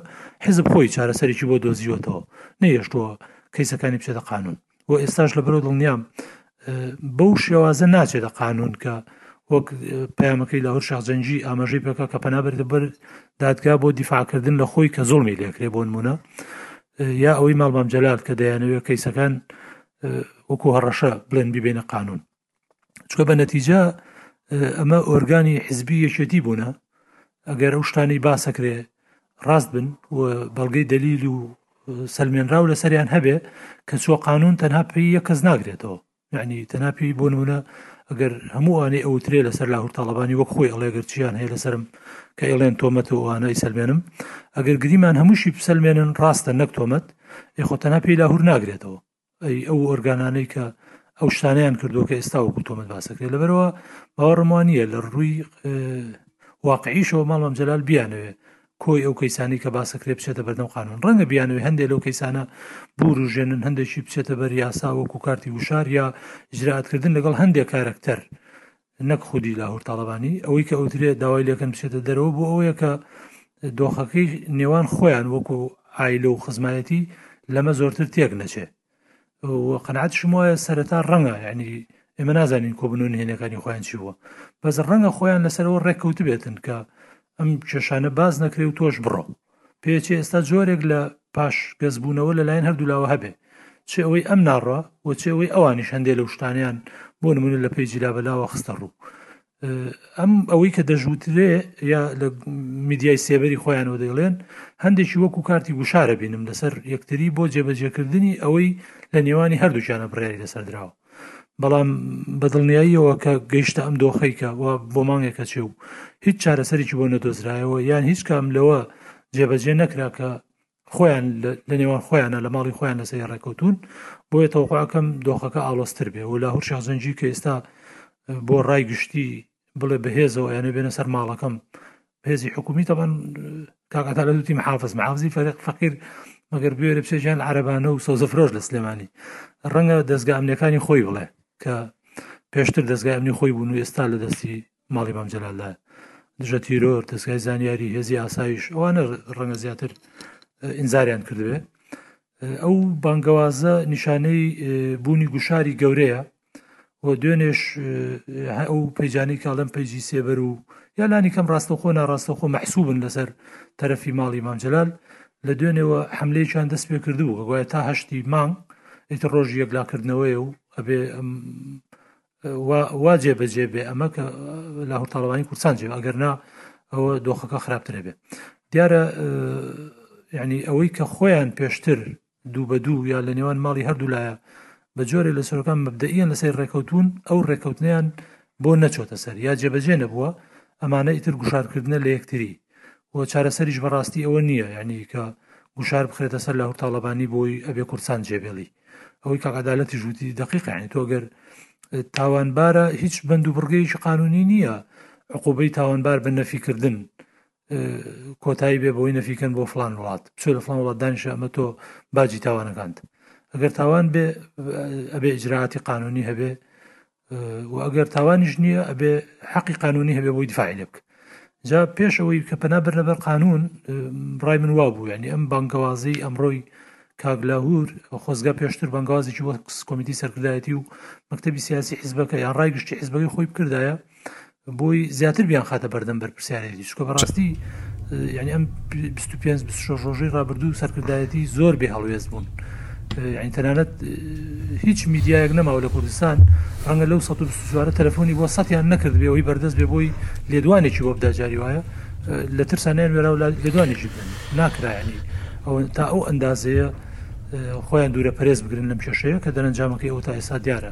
حزب خۆی چارەسەرێکی بۆ دۆزیوەتەوە نەیەشتووە کەیسەکانی بچێتە قانون و ئێستاش لە بەرەو دڵنیام بەو شێوازە ناچێتە قانون کە وەک پامەکەی لە هەر شەخجەنجی ئاماژەی پێکە کە پەنابێتە بەر دادگا بۆ دیفاعکردن لە خۆی کە زۆڵمی لێکرێ بۆ نمونە یا ئەوەی ماڵبام جەلال کە دەیانەوێت کەیسەکان وەکو هەڕەشە بڵێن بیبێنە قانون چکە بە نەتیجا ئەمە ئۆرگانی حزبی یەکێتی بوونە ئەگەر ئەو شتانی باسەکرێ ڕاست بن و بەڵگەی دەلیل و سلمێنراو لە سەریان هەبێ کە چۆ قانون تەنها پێی یە کەس ناگرێتەوە یعنی تەناپی بۆ نمونە ئەگەر هەمووانەی ئەوترێ لەسەر لاهور تاالبانی وەک خۆی ئەڵێگەر چیان هەیە لەسرم کە ئێڵێن تۆمەتەوەوانەی سلمێنم ئەگەر گریمان هەمووشی بسلمێنن ڕاستە نەک تۆمەت یخۆ تەناپی لاهور ناگرێتەوە ئەی ئەو ئۆرگانانەی کە ئەو شتانیان کردووە کە ئێستا وەکو تۆمەت باسەکرێت لەبەرەوە باوەڕم وان نییە لە ڕووی واقعیشەوە ماڵام جەلال بیانوێ کۆی ئەو کەیسانی کە باسەکرێ بچێتە بەردەم قانون ڕەنگە بیانوێ هەندێک لەو کەیسانە بوروژێنن هەندێکی بچێتە بەر یاسا وەکو کارتی وشار یا جراتکردن لەگەڵ هەندێک کارەکتەر نەک خودی لاهور تاڵەبانی، ئەوەی کە ئەوترێ داوای لێکەن بچێتە دەرەوە بۆ ئەوەیە کە دۆخەکەی نێوان خۆیان وەکو عایلە و خزمایەتی لەمە زۆرتر تێک نەچێ و قەنعاتشم وایە سەرەتا ڕەنگە یعنی ئێمە نازانین کۆبنەوە نهێنەکانی خۆیان چی بووە بەس ڕەنگە خۆیان لەسەرەوە ڕێککەوت بێتن کە ئەم کێشانە باز نەکرێ و تۆش بڕۆ پێچێ ئێستا جۆرێک لە پاش گەزبوونەوە لەلایەن هەردوولاوە هەبێ چ ئەوەی ئەم ناڕە و چ ئەوەی ئەوانیش هەندێک لە شتانیان بۆ نمونە لە پێی جیلابەلاوە خستە ڕوو ئەم ئەوەی کە دەژوترێ یا لە میدیای سێبەری خۆیانەوە دەڵێن هەندێکی وەکو کارتی گوشارە بینم لەسەر یەکتری بۆ جێبەجێکردنی ئەوەی لە نێوانی هەردووچانە بڕیاری لەسەر درراوە بەڵام بە دڵنیاییەوە کە گەیشتە ئەم دۆخەی کە وا بۆ مانگێکە چێ و هیچ چارەسەرێکی بۆ نەدۆزرایەوە یان هیچ کام لەوە جێبەجێ نەکرا کە خۆیان لە نێوان خۆیانە لە ماڵی خۆیان لە سەری ڕێکەوتون بۆیە تەوقعەکەم دۆخەکە ئاڵۆستر بێ و لاهور شازنجی کە ئێستا بۆ ڕای گشتی بڵێ بەهێزەوە یانە بێنە سەر ماڵەکەم هێزی حکومی تەبان کاکەتا لە دوتی محافز محافزی فەرق فەقیر مەگەر بێرە بچێژیان عربانە و سەوزەفرۆش لە سلێمانی ڕەنگە دەستگا ئەمنەکانی خۆی بڵێ کە پێشتر دەستگای ئەمنی خۆی بوون و ئێستا لە دەستی ماڵی مام جەلالدا دژە تیرۆر دەستگای زانیاری هێزی ئاسایش ئەوانە ڕەنگە زیاتر ئینزاریان کردوێ ئەو بانگەوازە نیشانەی بوونی گوشاری گەورەیە و دوێنێش ئەو پێجانی کاڵم پێجی سێبەر و یا لانی کەم ڕاستەخۆ ناڕاستەخۆ مەحسوبن لەسەر تەرەفی ماڵی مامجلال لە دوێنێەوە حملەیەکیان دەست پێ کردبوو گوایە تا هەشتی مانگ ئیتر ڕۆژی یەکلاکردنەوەی و ئەبێ وا جێ بەجێ بێ ئەمە کە لە هورتاڵەوانی کورسان جێ ئەگەرنا ئەوە دۆخەکە خراپترە بێ دیارە ینی ئەوەی کە خۆیان پێشتر دوو بە دوو یا لە نێوان ماڵی هەردوو لایە بە جۆرێ لە سەرۆکان مەبدەئییەن لە سەری ڕێکەوتوون، ئەو ڕێکەوتنەیان بۆ نەچۆتە سەر یا جێبەجێ نەبووە، ئەمانە ئیتر گوشارکردنە لە یەکتری و چارەسەریش بە ڕاستی ئەوە نییە یانی کە گوشار بخرێتە سەر لاهور تاڵەبانی بۆی ئەبێ کوردسان جێبێڵی. ئەوەی کاک عەدالەتیش وتی دەقیقە یانی تۆ گەر تاوانبارە هیچ بەند و بڕگەیەکی قانونی نییە عقوبەی تاوانبار بە نەفیکردن کۆتایی بێ بەوەی نەفیکەن بۆ فلان وڵات بچۆ لە فلان وڵات دانیشە ئەمە تۆ باجی تاوانەکانت ئەگەر تاوان بێ ئەبێ ئجرااتی قانونی هەبێ و ئەگەر تاوانیش نییە ئەبێ حەقی قانونی هەبێ بۆی دفاعی لێ بکە جا پێشەوەی کە پەنا بەر لەبەر قانون ڕای من وا بوو ینی ئەم بانگەوازی ئەمڕۆی کاگلاهور خۆزگە پێشتر بەنگازێکی وەک کۆمیتی سەرکردایەتی و مەکتتەبی سیاسی حیزبەکە یان ڕای گشتی حیزبەکەی خۆی بکردایە بۆی زیاتر بیانخاتە بەردەم بەرپرسیارێتی چکە بەڕاستی یعنی ئەم 25 26 ڕۆژی ڕابردوو سەرکردایەتی زۆر بێ هەڵوێز بوون یعنی تەنانەت هیچ میدیایەک نەماوە لە کوردستان ڕەنگە لەو 1940 تەلفۆنی بۆ سەیان نەکرد بێ ئەوی بەردەست بێ بۆی لێدوانێکی بۆ بداجاری وایە لە ترسانیان وێرا و لێدوانێکی بدەن ناکرایانی ئەو تا ئەو ئەندازەیە خۆیان دوورە پەرێز بگرن لەم کێشەیە کە دەرەنجامەکەی ئەو تا ئێستا دیارە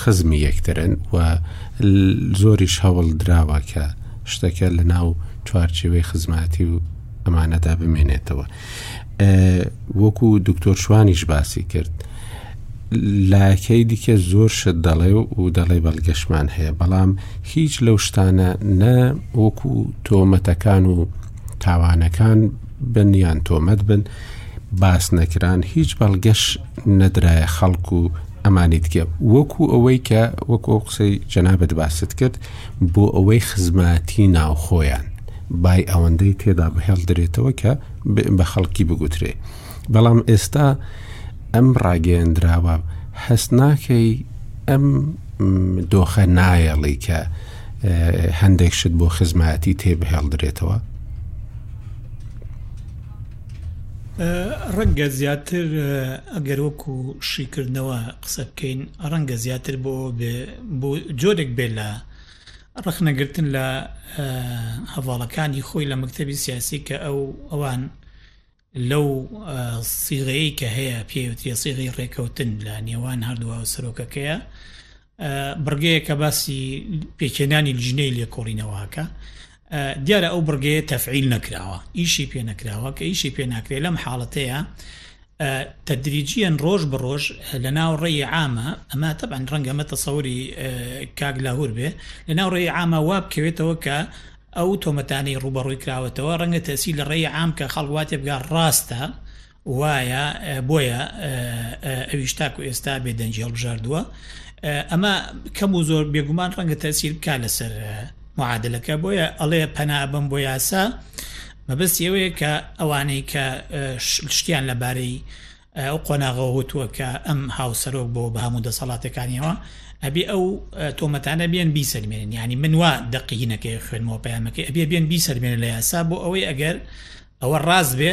خزمی یەکترن و زۆریش هەوڵ دراوە کە شتەکە لە ناو چوارچێوەی خزمەتی و ئەمانەدا بمێنێتەوە وەکو دکتۆر شوانیش باسی کرد لاکەی دیکە زۆر شت دەڵێ و دەڵێ بەڵگەشمان هەیە بەڵام هیچ لەو شتانە نە وەکو تۆمەتەکان و تاوانەکان بنیان تۆمەت بن باس نەکران هیچ بەڵگەش نەدرایە خەڵکو و ئەمانی دیکە وەکو ئەوەی کە وەکو ئەو قسەی جەنابەت باست کرد بۆ ئەوەی خزمەتی ناوخۆیان بای ئەوەندەی تێدا بەهێڵدرێتەوە کە بە خەڵکی بگوترێ بەڵام ئێستا ئەم ڕاگەیەندراوە هەست ناکەی ئەم دۆخە نایەڵی کە هەندێک شت بۆ خزمەتی تێبهێڵدرێتەوە ڕەنگە زیاتر ئەگەر وەکو شیکردنەوە قسە بکەین ڕەنگە زیاتر بۆ بۆ جۆرێک بێ لە ڕخنەگرتن لە هەواڵەکانی خۆی لە مەکتتەبی سیاسی کە ئەو ئەوان لەو سیغەیە کە هەیە پێوتری سیغی ڕێکەوتن لە نێوان هەردووە سەرۆکەکەیە بڕگەیەکە باسی پێکێنانی لجنەی لێکۆڵینەوەکە دیارە ئەو بڕگەیە تەفعیل نەکراوە ئیشی پێ نەکراوە کە ئیشی پێ ناکرێ لەم حاڵەتەیە تدریجیان ڕۆژ بە ڕۆژ لە ناو ڕێی عامە ئەمە تەبەن ڕەنگەمە تەسەوری کاک لاهور بێ لە ناو ڕێی عامە واب کەوێتەوە کە ئەو تۆمەتانی ڕوبەڕووی کراوەتەوە ڕەنگە تەسی لە ڕێی عام کە خەڵواتێ بگا ڕاستە وایە بۆیە ئەویش تاکو ئێستا بێدەنگی هەڵبژاردووە ئەمە کەم و زۆر بێگومان ڕەنگە تەسیر بک لەسەر معادلەکە بۆیە ئەڵێ پەنابم بۆ یاسا مەبەست ئەوەیە کە ئەوانەی کە شتیان لەبارەی ئەو قۆناغەوە وتووە کە ئەم هاوسەرۆک بۆ بە هەموو دەسەڵاتەکانیەوە ئەبێ ئەو تۆمەتانە بێن بیسەلمێنن ینی من وا دقیینەکەی خوێنمەوە پەیامەکەی ئەبێ بێن بیسەلمێنە لە یاسا بۆ ئەوەی ئەگەر ئەوە ڕاست بێ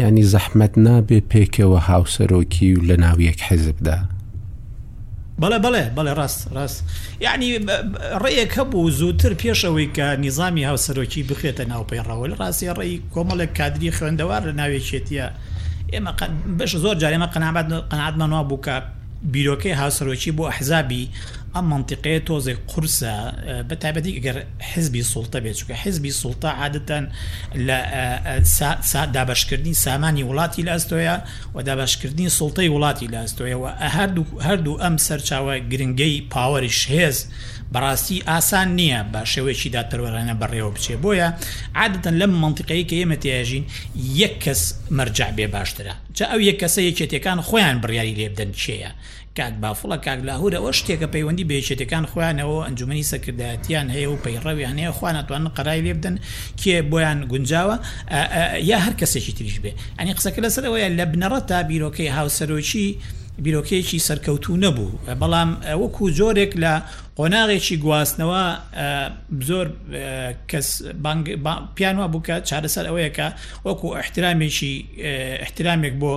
یانی زەحمەت نابێ پێکەوە هاوسەرۆکی و لە ناو یەک حزبدا. بەڵێ بەڵێ بەڵێ ڕاست ڕاست یانی ڕێیەک هەبوو زووتر پێش ئەوەی کە نیزامی هاوسەرۆکی بخرێتە ناو پەیڕەوە لە ڕاستێ ڕێی کۆمەڵێک کادری خوێندەوار لە ناو یەکێتیە ئێمە بەش زۆر جار ئێمە قەنابەت قەناتمان وا بوو کە بیرۆکەی هاوسەرۆکی بۆ ئەحزابی ئەم منتیقەیە تۆزێک قورسە بە تایبەتی گەر حزبی سوڵتە بێت چونکە حزبی سوڵتە عادەتەن لە دابەشکردنی سامانی وڵاتی لە ئەستۆیە و دابەشکردنی سوڵتەی وڵاتی لە ئەستۆیەوە هەردوو هەردوو ئەم سەرچاوە گرنگەی پاوەریش هێز بەڕاستی ئاسان نییە بە شێوەیەکی دادپەروەرانە بەڕێوە بچێ بۆیە عادەتەن لەم منطقەیە کە ئێمە تێژین یەک کەس مەرجع بێ باشترە جا ئەو یەک کەسە یەکێتەکان خۆیان بڕیاری لێبدەن چێە کاک بافڵە کاک لاهور ئەوە شتێکە پەیوەندی بە یەکێتەکان خۆیانەوە و ئەنجومەنی سەرکردایەتیان هەیە و پەیڕەویان هەیە خۆیان ئەتوانن قەرای لێ بدەن کێ بۆیان گونجاوە یا هەر کەسێکی تریش بێ ئەنی قسەکە لەسەر ئەوەیە لە بنەڕەتا بیرۆکەی هاوسەرۆکی بیرۆکەیەکی سەرکەوتوو نەبوو بەڵام وەکو جۆرێک لە قۆناغێکی گواستنەوە زۆر کەس پیان وا بووکە چارەسەر ئەوەیەکە وەکو احترامێکی احترامێک بۆ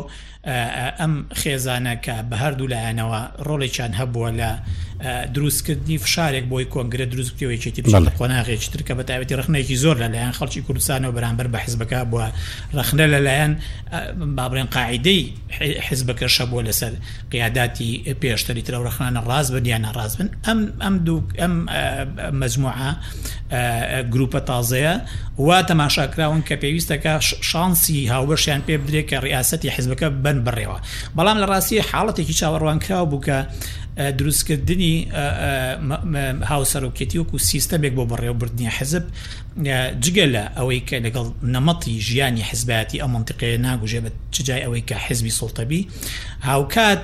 ئەم خێزانە کە بە هەردوو لایەنەوە ڕۆڵێکیان هەبووە لە دروستکردنی فشارێک بۆی کۆنگرە دروست بکرێ و یەکێتی بچێتە قۆناغێکی تر کە بە تایبەتی ڕەخنەیەکی زۆر لەلایەن خەڵکی کوردستانەوە بەرامبەر بە حزبەکە هەبووە، ڕەخنە لەلایەن با بڵێین قاعیدەی حزبەکەش هەبووە لەسەر قیاداتی پێشتر، ئیتر ئەو ڕەخنانە ڕاست بن یان ناڕاست بن ئەم ئەم دوو ئەم مەجموعە، گروپە تازەیە وا تەماشاکراون کە پێویستەکە شانسی هاوبەشیان پێ بدرێت کە ڕاستەتی حزبەکە بن بڕێەوە بەڵام لە ڕاستی حاڵەتێکی چاوەڕوانکراوە بوو کە دروستکردنی هاوسەرۆکێتی وەکو سیستەمێک بۆ بەڕێوەبردنی حزب جگە لە ئەوەی کە لەگەڵ نەمەتی ژیانی حزبایەتی ئەم منتیقەیە ناگوژێ بە چجای ئەوەی کە حزبی سڵتەبی هاوکات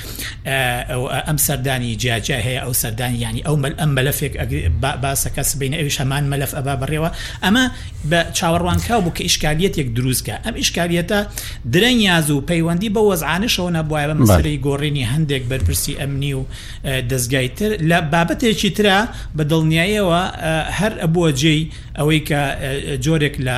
ئەو ئەم سەردانی جیاجیا هەیە ئەو سەردانی ینی ئەو مەل ئەم مەلەفێک باسەکە سبینە ئەویش هەمان مەلف ئەبا بڕێەوە ئەمە بە چاوەڕوانکراو بوو کە ئیشکالیت یەک دروستکە ئەم ئیشکالیەتە درەنیاز و پەیوەندی بە وەزعانشەوە نەبواە بە مەسەری گۆڕینی هەندێک بەرپرسی ئەمنی و دەستگای تر لە بابەتێکی تررا بە دڵنیاییەوە هەر ئەبووە جێی ئەوەی کە جۆرێک لە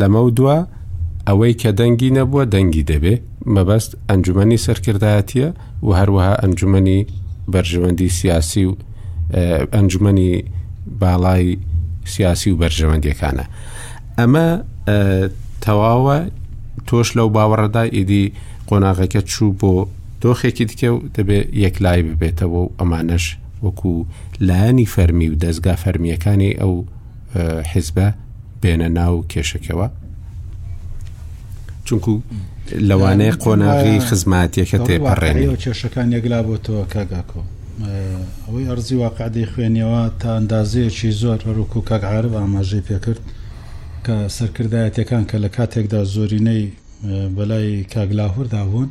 لەمەو دوا ئەوەی کە دەنگی نەبووە دەنگی دەبێ مەبەست ئەنجومی سەرکردایەتە و هەروەها ئەنجومی بەرژەوەندی سیاسی و ئەنجومی باڵای سیاسی و بەرژەوەندیەکانە ئەمە تەواوە تۆش لەو باوەڕەدا ئیدی قۆناغەکە چوو بۆ دۆخێکی دیکە و دەبێ یەک لای ببێتەوە و ئەمانەش وەکو لایەنی فەرمی و دەستگا فەرمیەکانی ئەو حزبە بێنە ناو کێشەکەوە چونکو لەوانەیە قۆناغی خزماتیەکە تێپەڕێنی کێشەکان یەکلا بۆتەوە کاگاکۆ ئەوەی ئەرزی واقعدەی خوێنیەوە تا ئەندازەیەکی زۆر هەروکو کاک عرب ئاماژەی پێکرد کە سەرکردایەتەکان کە لە کاتێکدا زۆرینەی بەلای کاگلاهوردا بوون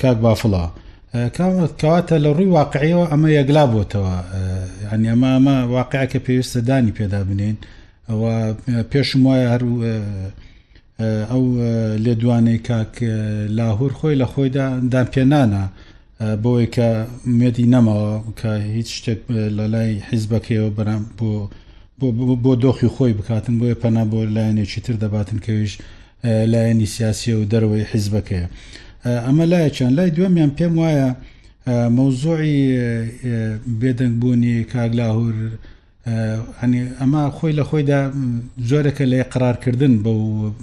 کاک بافڵە کەواتە لە ڕووی واقعیەوە ئەمە یەکلا بۆتەوە ینی ئەمە ئەمە واقع کە پێویستە دانی پێدا بنین ئەوە پێشم وایە هەر ئەو لێدوانەی کاک لاهور خۆی لە خۆیدا دان پێنانە بۆی کە مێدی نەمەوە کە هیچ شتێک لە لای حیزبەکەیەوە بەرام بۆ بۆ دۆخی خۆی بکاتن بۆیە پەنا بۆ لایەنێکی تر دەباتن کەویش لایەنی سیاسیە و دەرەوەی حیزبەکەیە ئەمە لایەکیان لای دووەمیان پێم وایە مەوزوعی بێدەنگ بوونی کاک لاهور ئەنی ئەمە خۆی لە خۆیدا جۆرەکە لە قرارکردن بەو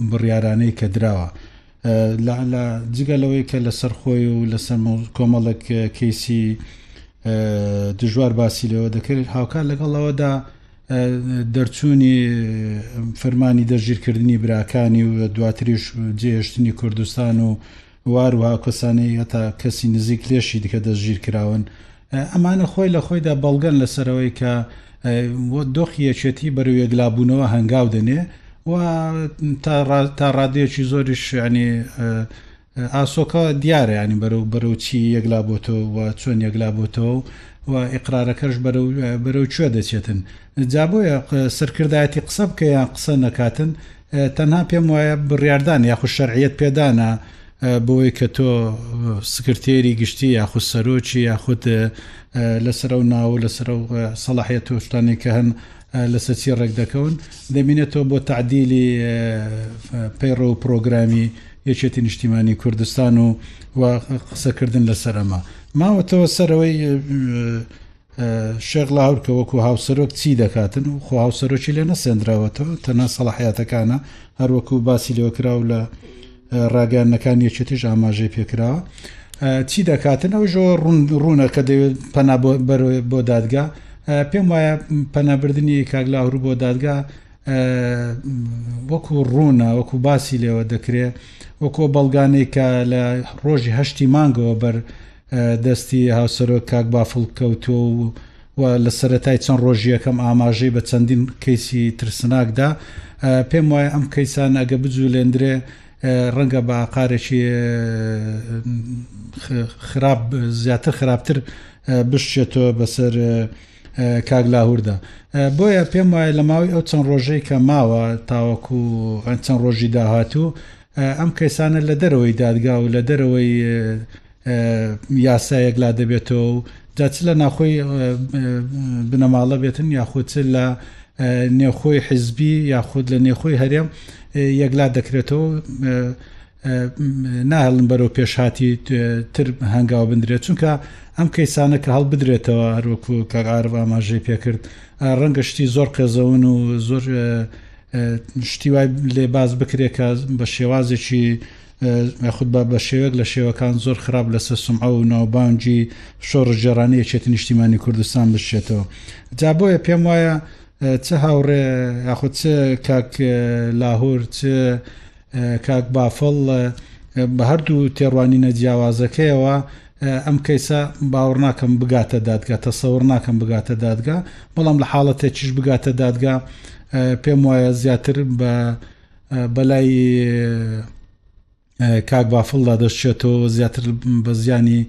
بڕیارانەی کە دراوە لە جگە لەوەی کە لەسەر خۆی و لەسەر کۆمەڵک کەیسی دژوار باسی لەوە دەکرێت هاوکار لەگەڵ ئەوەدا دەرچوونی فەرمانی دەستگیرکردنی براکانی و دواتریش جێهێشتنی کوردستان و واروها کەسانی هەتا کەسی نزیک لێشی دیکە دەستگیر کراون ئەمانە خۆی لە خۆیدا بەڵگەن لەسەرەوەی کە دۆخی یەکێتی بەرو یەکلابوونەوە هەنگاو دەنێ و تا ڕادێکی زۆریش ینی ئاسۆکە دیارە یانی بەرەو بەرەو چی یەکلا بۆتەوە و چۆن یەکلا بۆتەوە و ئیقرارەکەش بەرەو بەرەو کوێ دەچێتن جا بۆیە سەرکردایەتی قسە بکە یان قسە نەکاتن تەنها پێم وایە بڕیاردان یاخود شەرعیت پێدانە بۆی کە تۆ سکرتێری گشتی یاخود سەرۆکی یاخود لەسەر و ناو لەسەر سەڵاحەت تۆشتانی کە هەن لەسەر چی ڕێکدەکەون؟ دەمینێتەوە بۆ تەعدیلی پەیڕەو و پڕۆگرامی یەکێتی نیشتیمانی کوردستان و و قسەکردن لەسەر ئەمە ماوەتەوە سەرەوەی شێخ لاهور کە وەکو هاوسەرۆک چی دەکاتن و خۆ هاوسەرۆکی لێ نەسێنراوەتەوە تەنها سەڵاحیاتەکانە هەروەکو باسی لێوەکراو لە ڕاگەیاندنەکانی یەکێتیش ئاماژەی پێکرا چی دەکاتن ئەو ژۆ ڕوونە کە دەوێت پەنا بۆ دادگا پێم وایە پەنابردنی کاگلاهور بۆ دادگا وەکو ڕوونە وەکو باسی لێوە دەکرێت وەکۆ بەڵگانەی کە لە ڕۆژی هەشتی مانگەوە بەر دەستی هاوسەرۆک کاک بافڵ کەوتووە و و لە سەرەتای چەند ڕۆژیەکەم ئاماژەی بە چەندین کەیسی ترسناکدا پێم وایە ئەم کەیسان ئەگە بجوولێندرێ ڕەنگە بە ئاقارێکی خراپ زیاتر خراپتر بشتێتەوە بەسەر کاک لاهوردا بۆیە پێم وایە لە ماوەی ئەو چەند ڕۆژەی کە ماوە تاوەکو ئەن چەند ڕۆژی داهاتوو ئەم کەسانە لە دەرەوەی دادگا و لە دەرەوەی یاسایەک لادەبێتەوە و جا چ لە ناخۆی بنەماڵە بێتن یاخود چ لە نێوخۆی حزبی یاخود لە نێخۆی هەرێم یەکلا دەکرێتەوە ناهڵن بەرەو پێشهاتی تر هەنگاو بندرێت چونکە ئەم کەیسانە کە هەڵ بدرێتەوە هەروەکو کەگارب ئاماژەی پێکرد ڕەنگە شتی زۆر قێزەون و زۆر شتی وای لێ باز بکرێت کە بە شێوازێکی یاخود با بە شێوەیەک لە شێوەکان زۆر خراپ لەسەر سومعە و ناوبانگی شۆڕشگێڕانە یەکێتی نیشتیمانی کوردستان بشێتەوە جا بۆیە پێم وایە چ هاوڕێ یاخود چ کاک لاهور چ کاک بافڵ بە هەردوو تێڕوانینە جیاوازەکەیەوە ئەم کەیسە باوەڕ ناکەم بگاتە دادگا تەسەور ناکەم بگاتە دادگا بەڵام لە حاڵەتێکیش بگاتە دادگا پێم وایە زیاتر بە بەلای کاک بافڵدا دەشتێتەوە زیاتر بە زیانی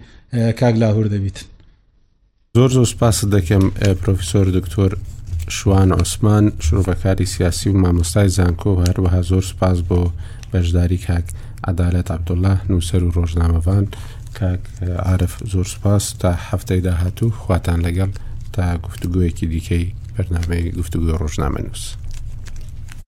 کاک لاهور دەبیت زۆر زۆر سپاس دەکەم پرۆفیسۆر دکتۆر شوان عوسمان شرۆڤەکاری سیاسی و مامۆستای زانکۆ هەروەها زۆر سپاس بۆ بەشداری کاک عدالەت عبدله نووسەر و ڕۆژنامەوان کاک عرف زۆر سپاس تا هەفتەی داهاتوو خواتان لەگەڵ تا گفتوگویەکی دیکەی بەرنمەی گفتوگوی ڕۆژنامە نووس.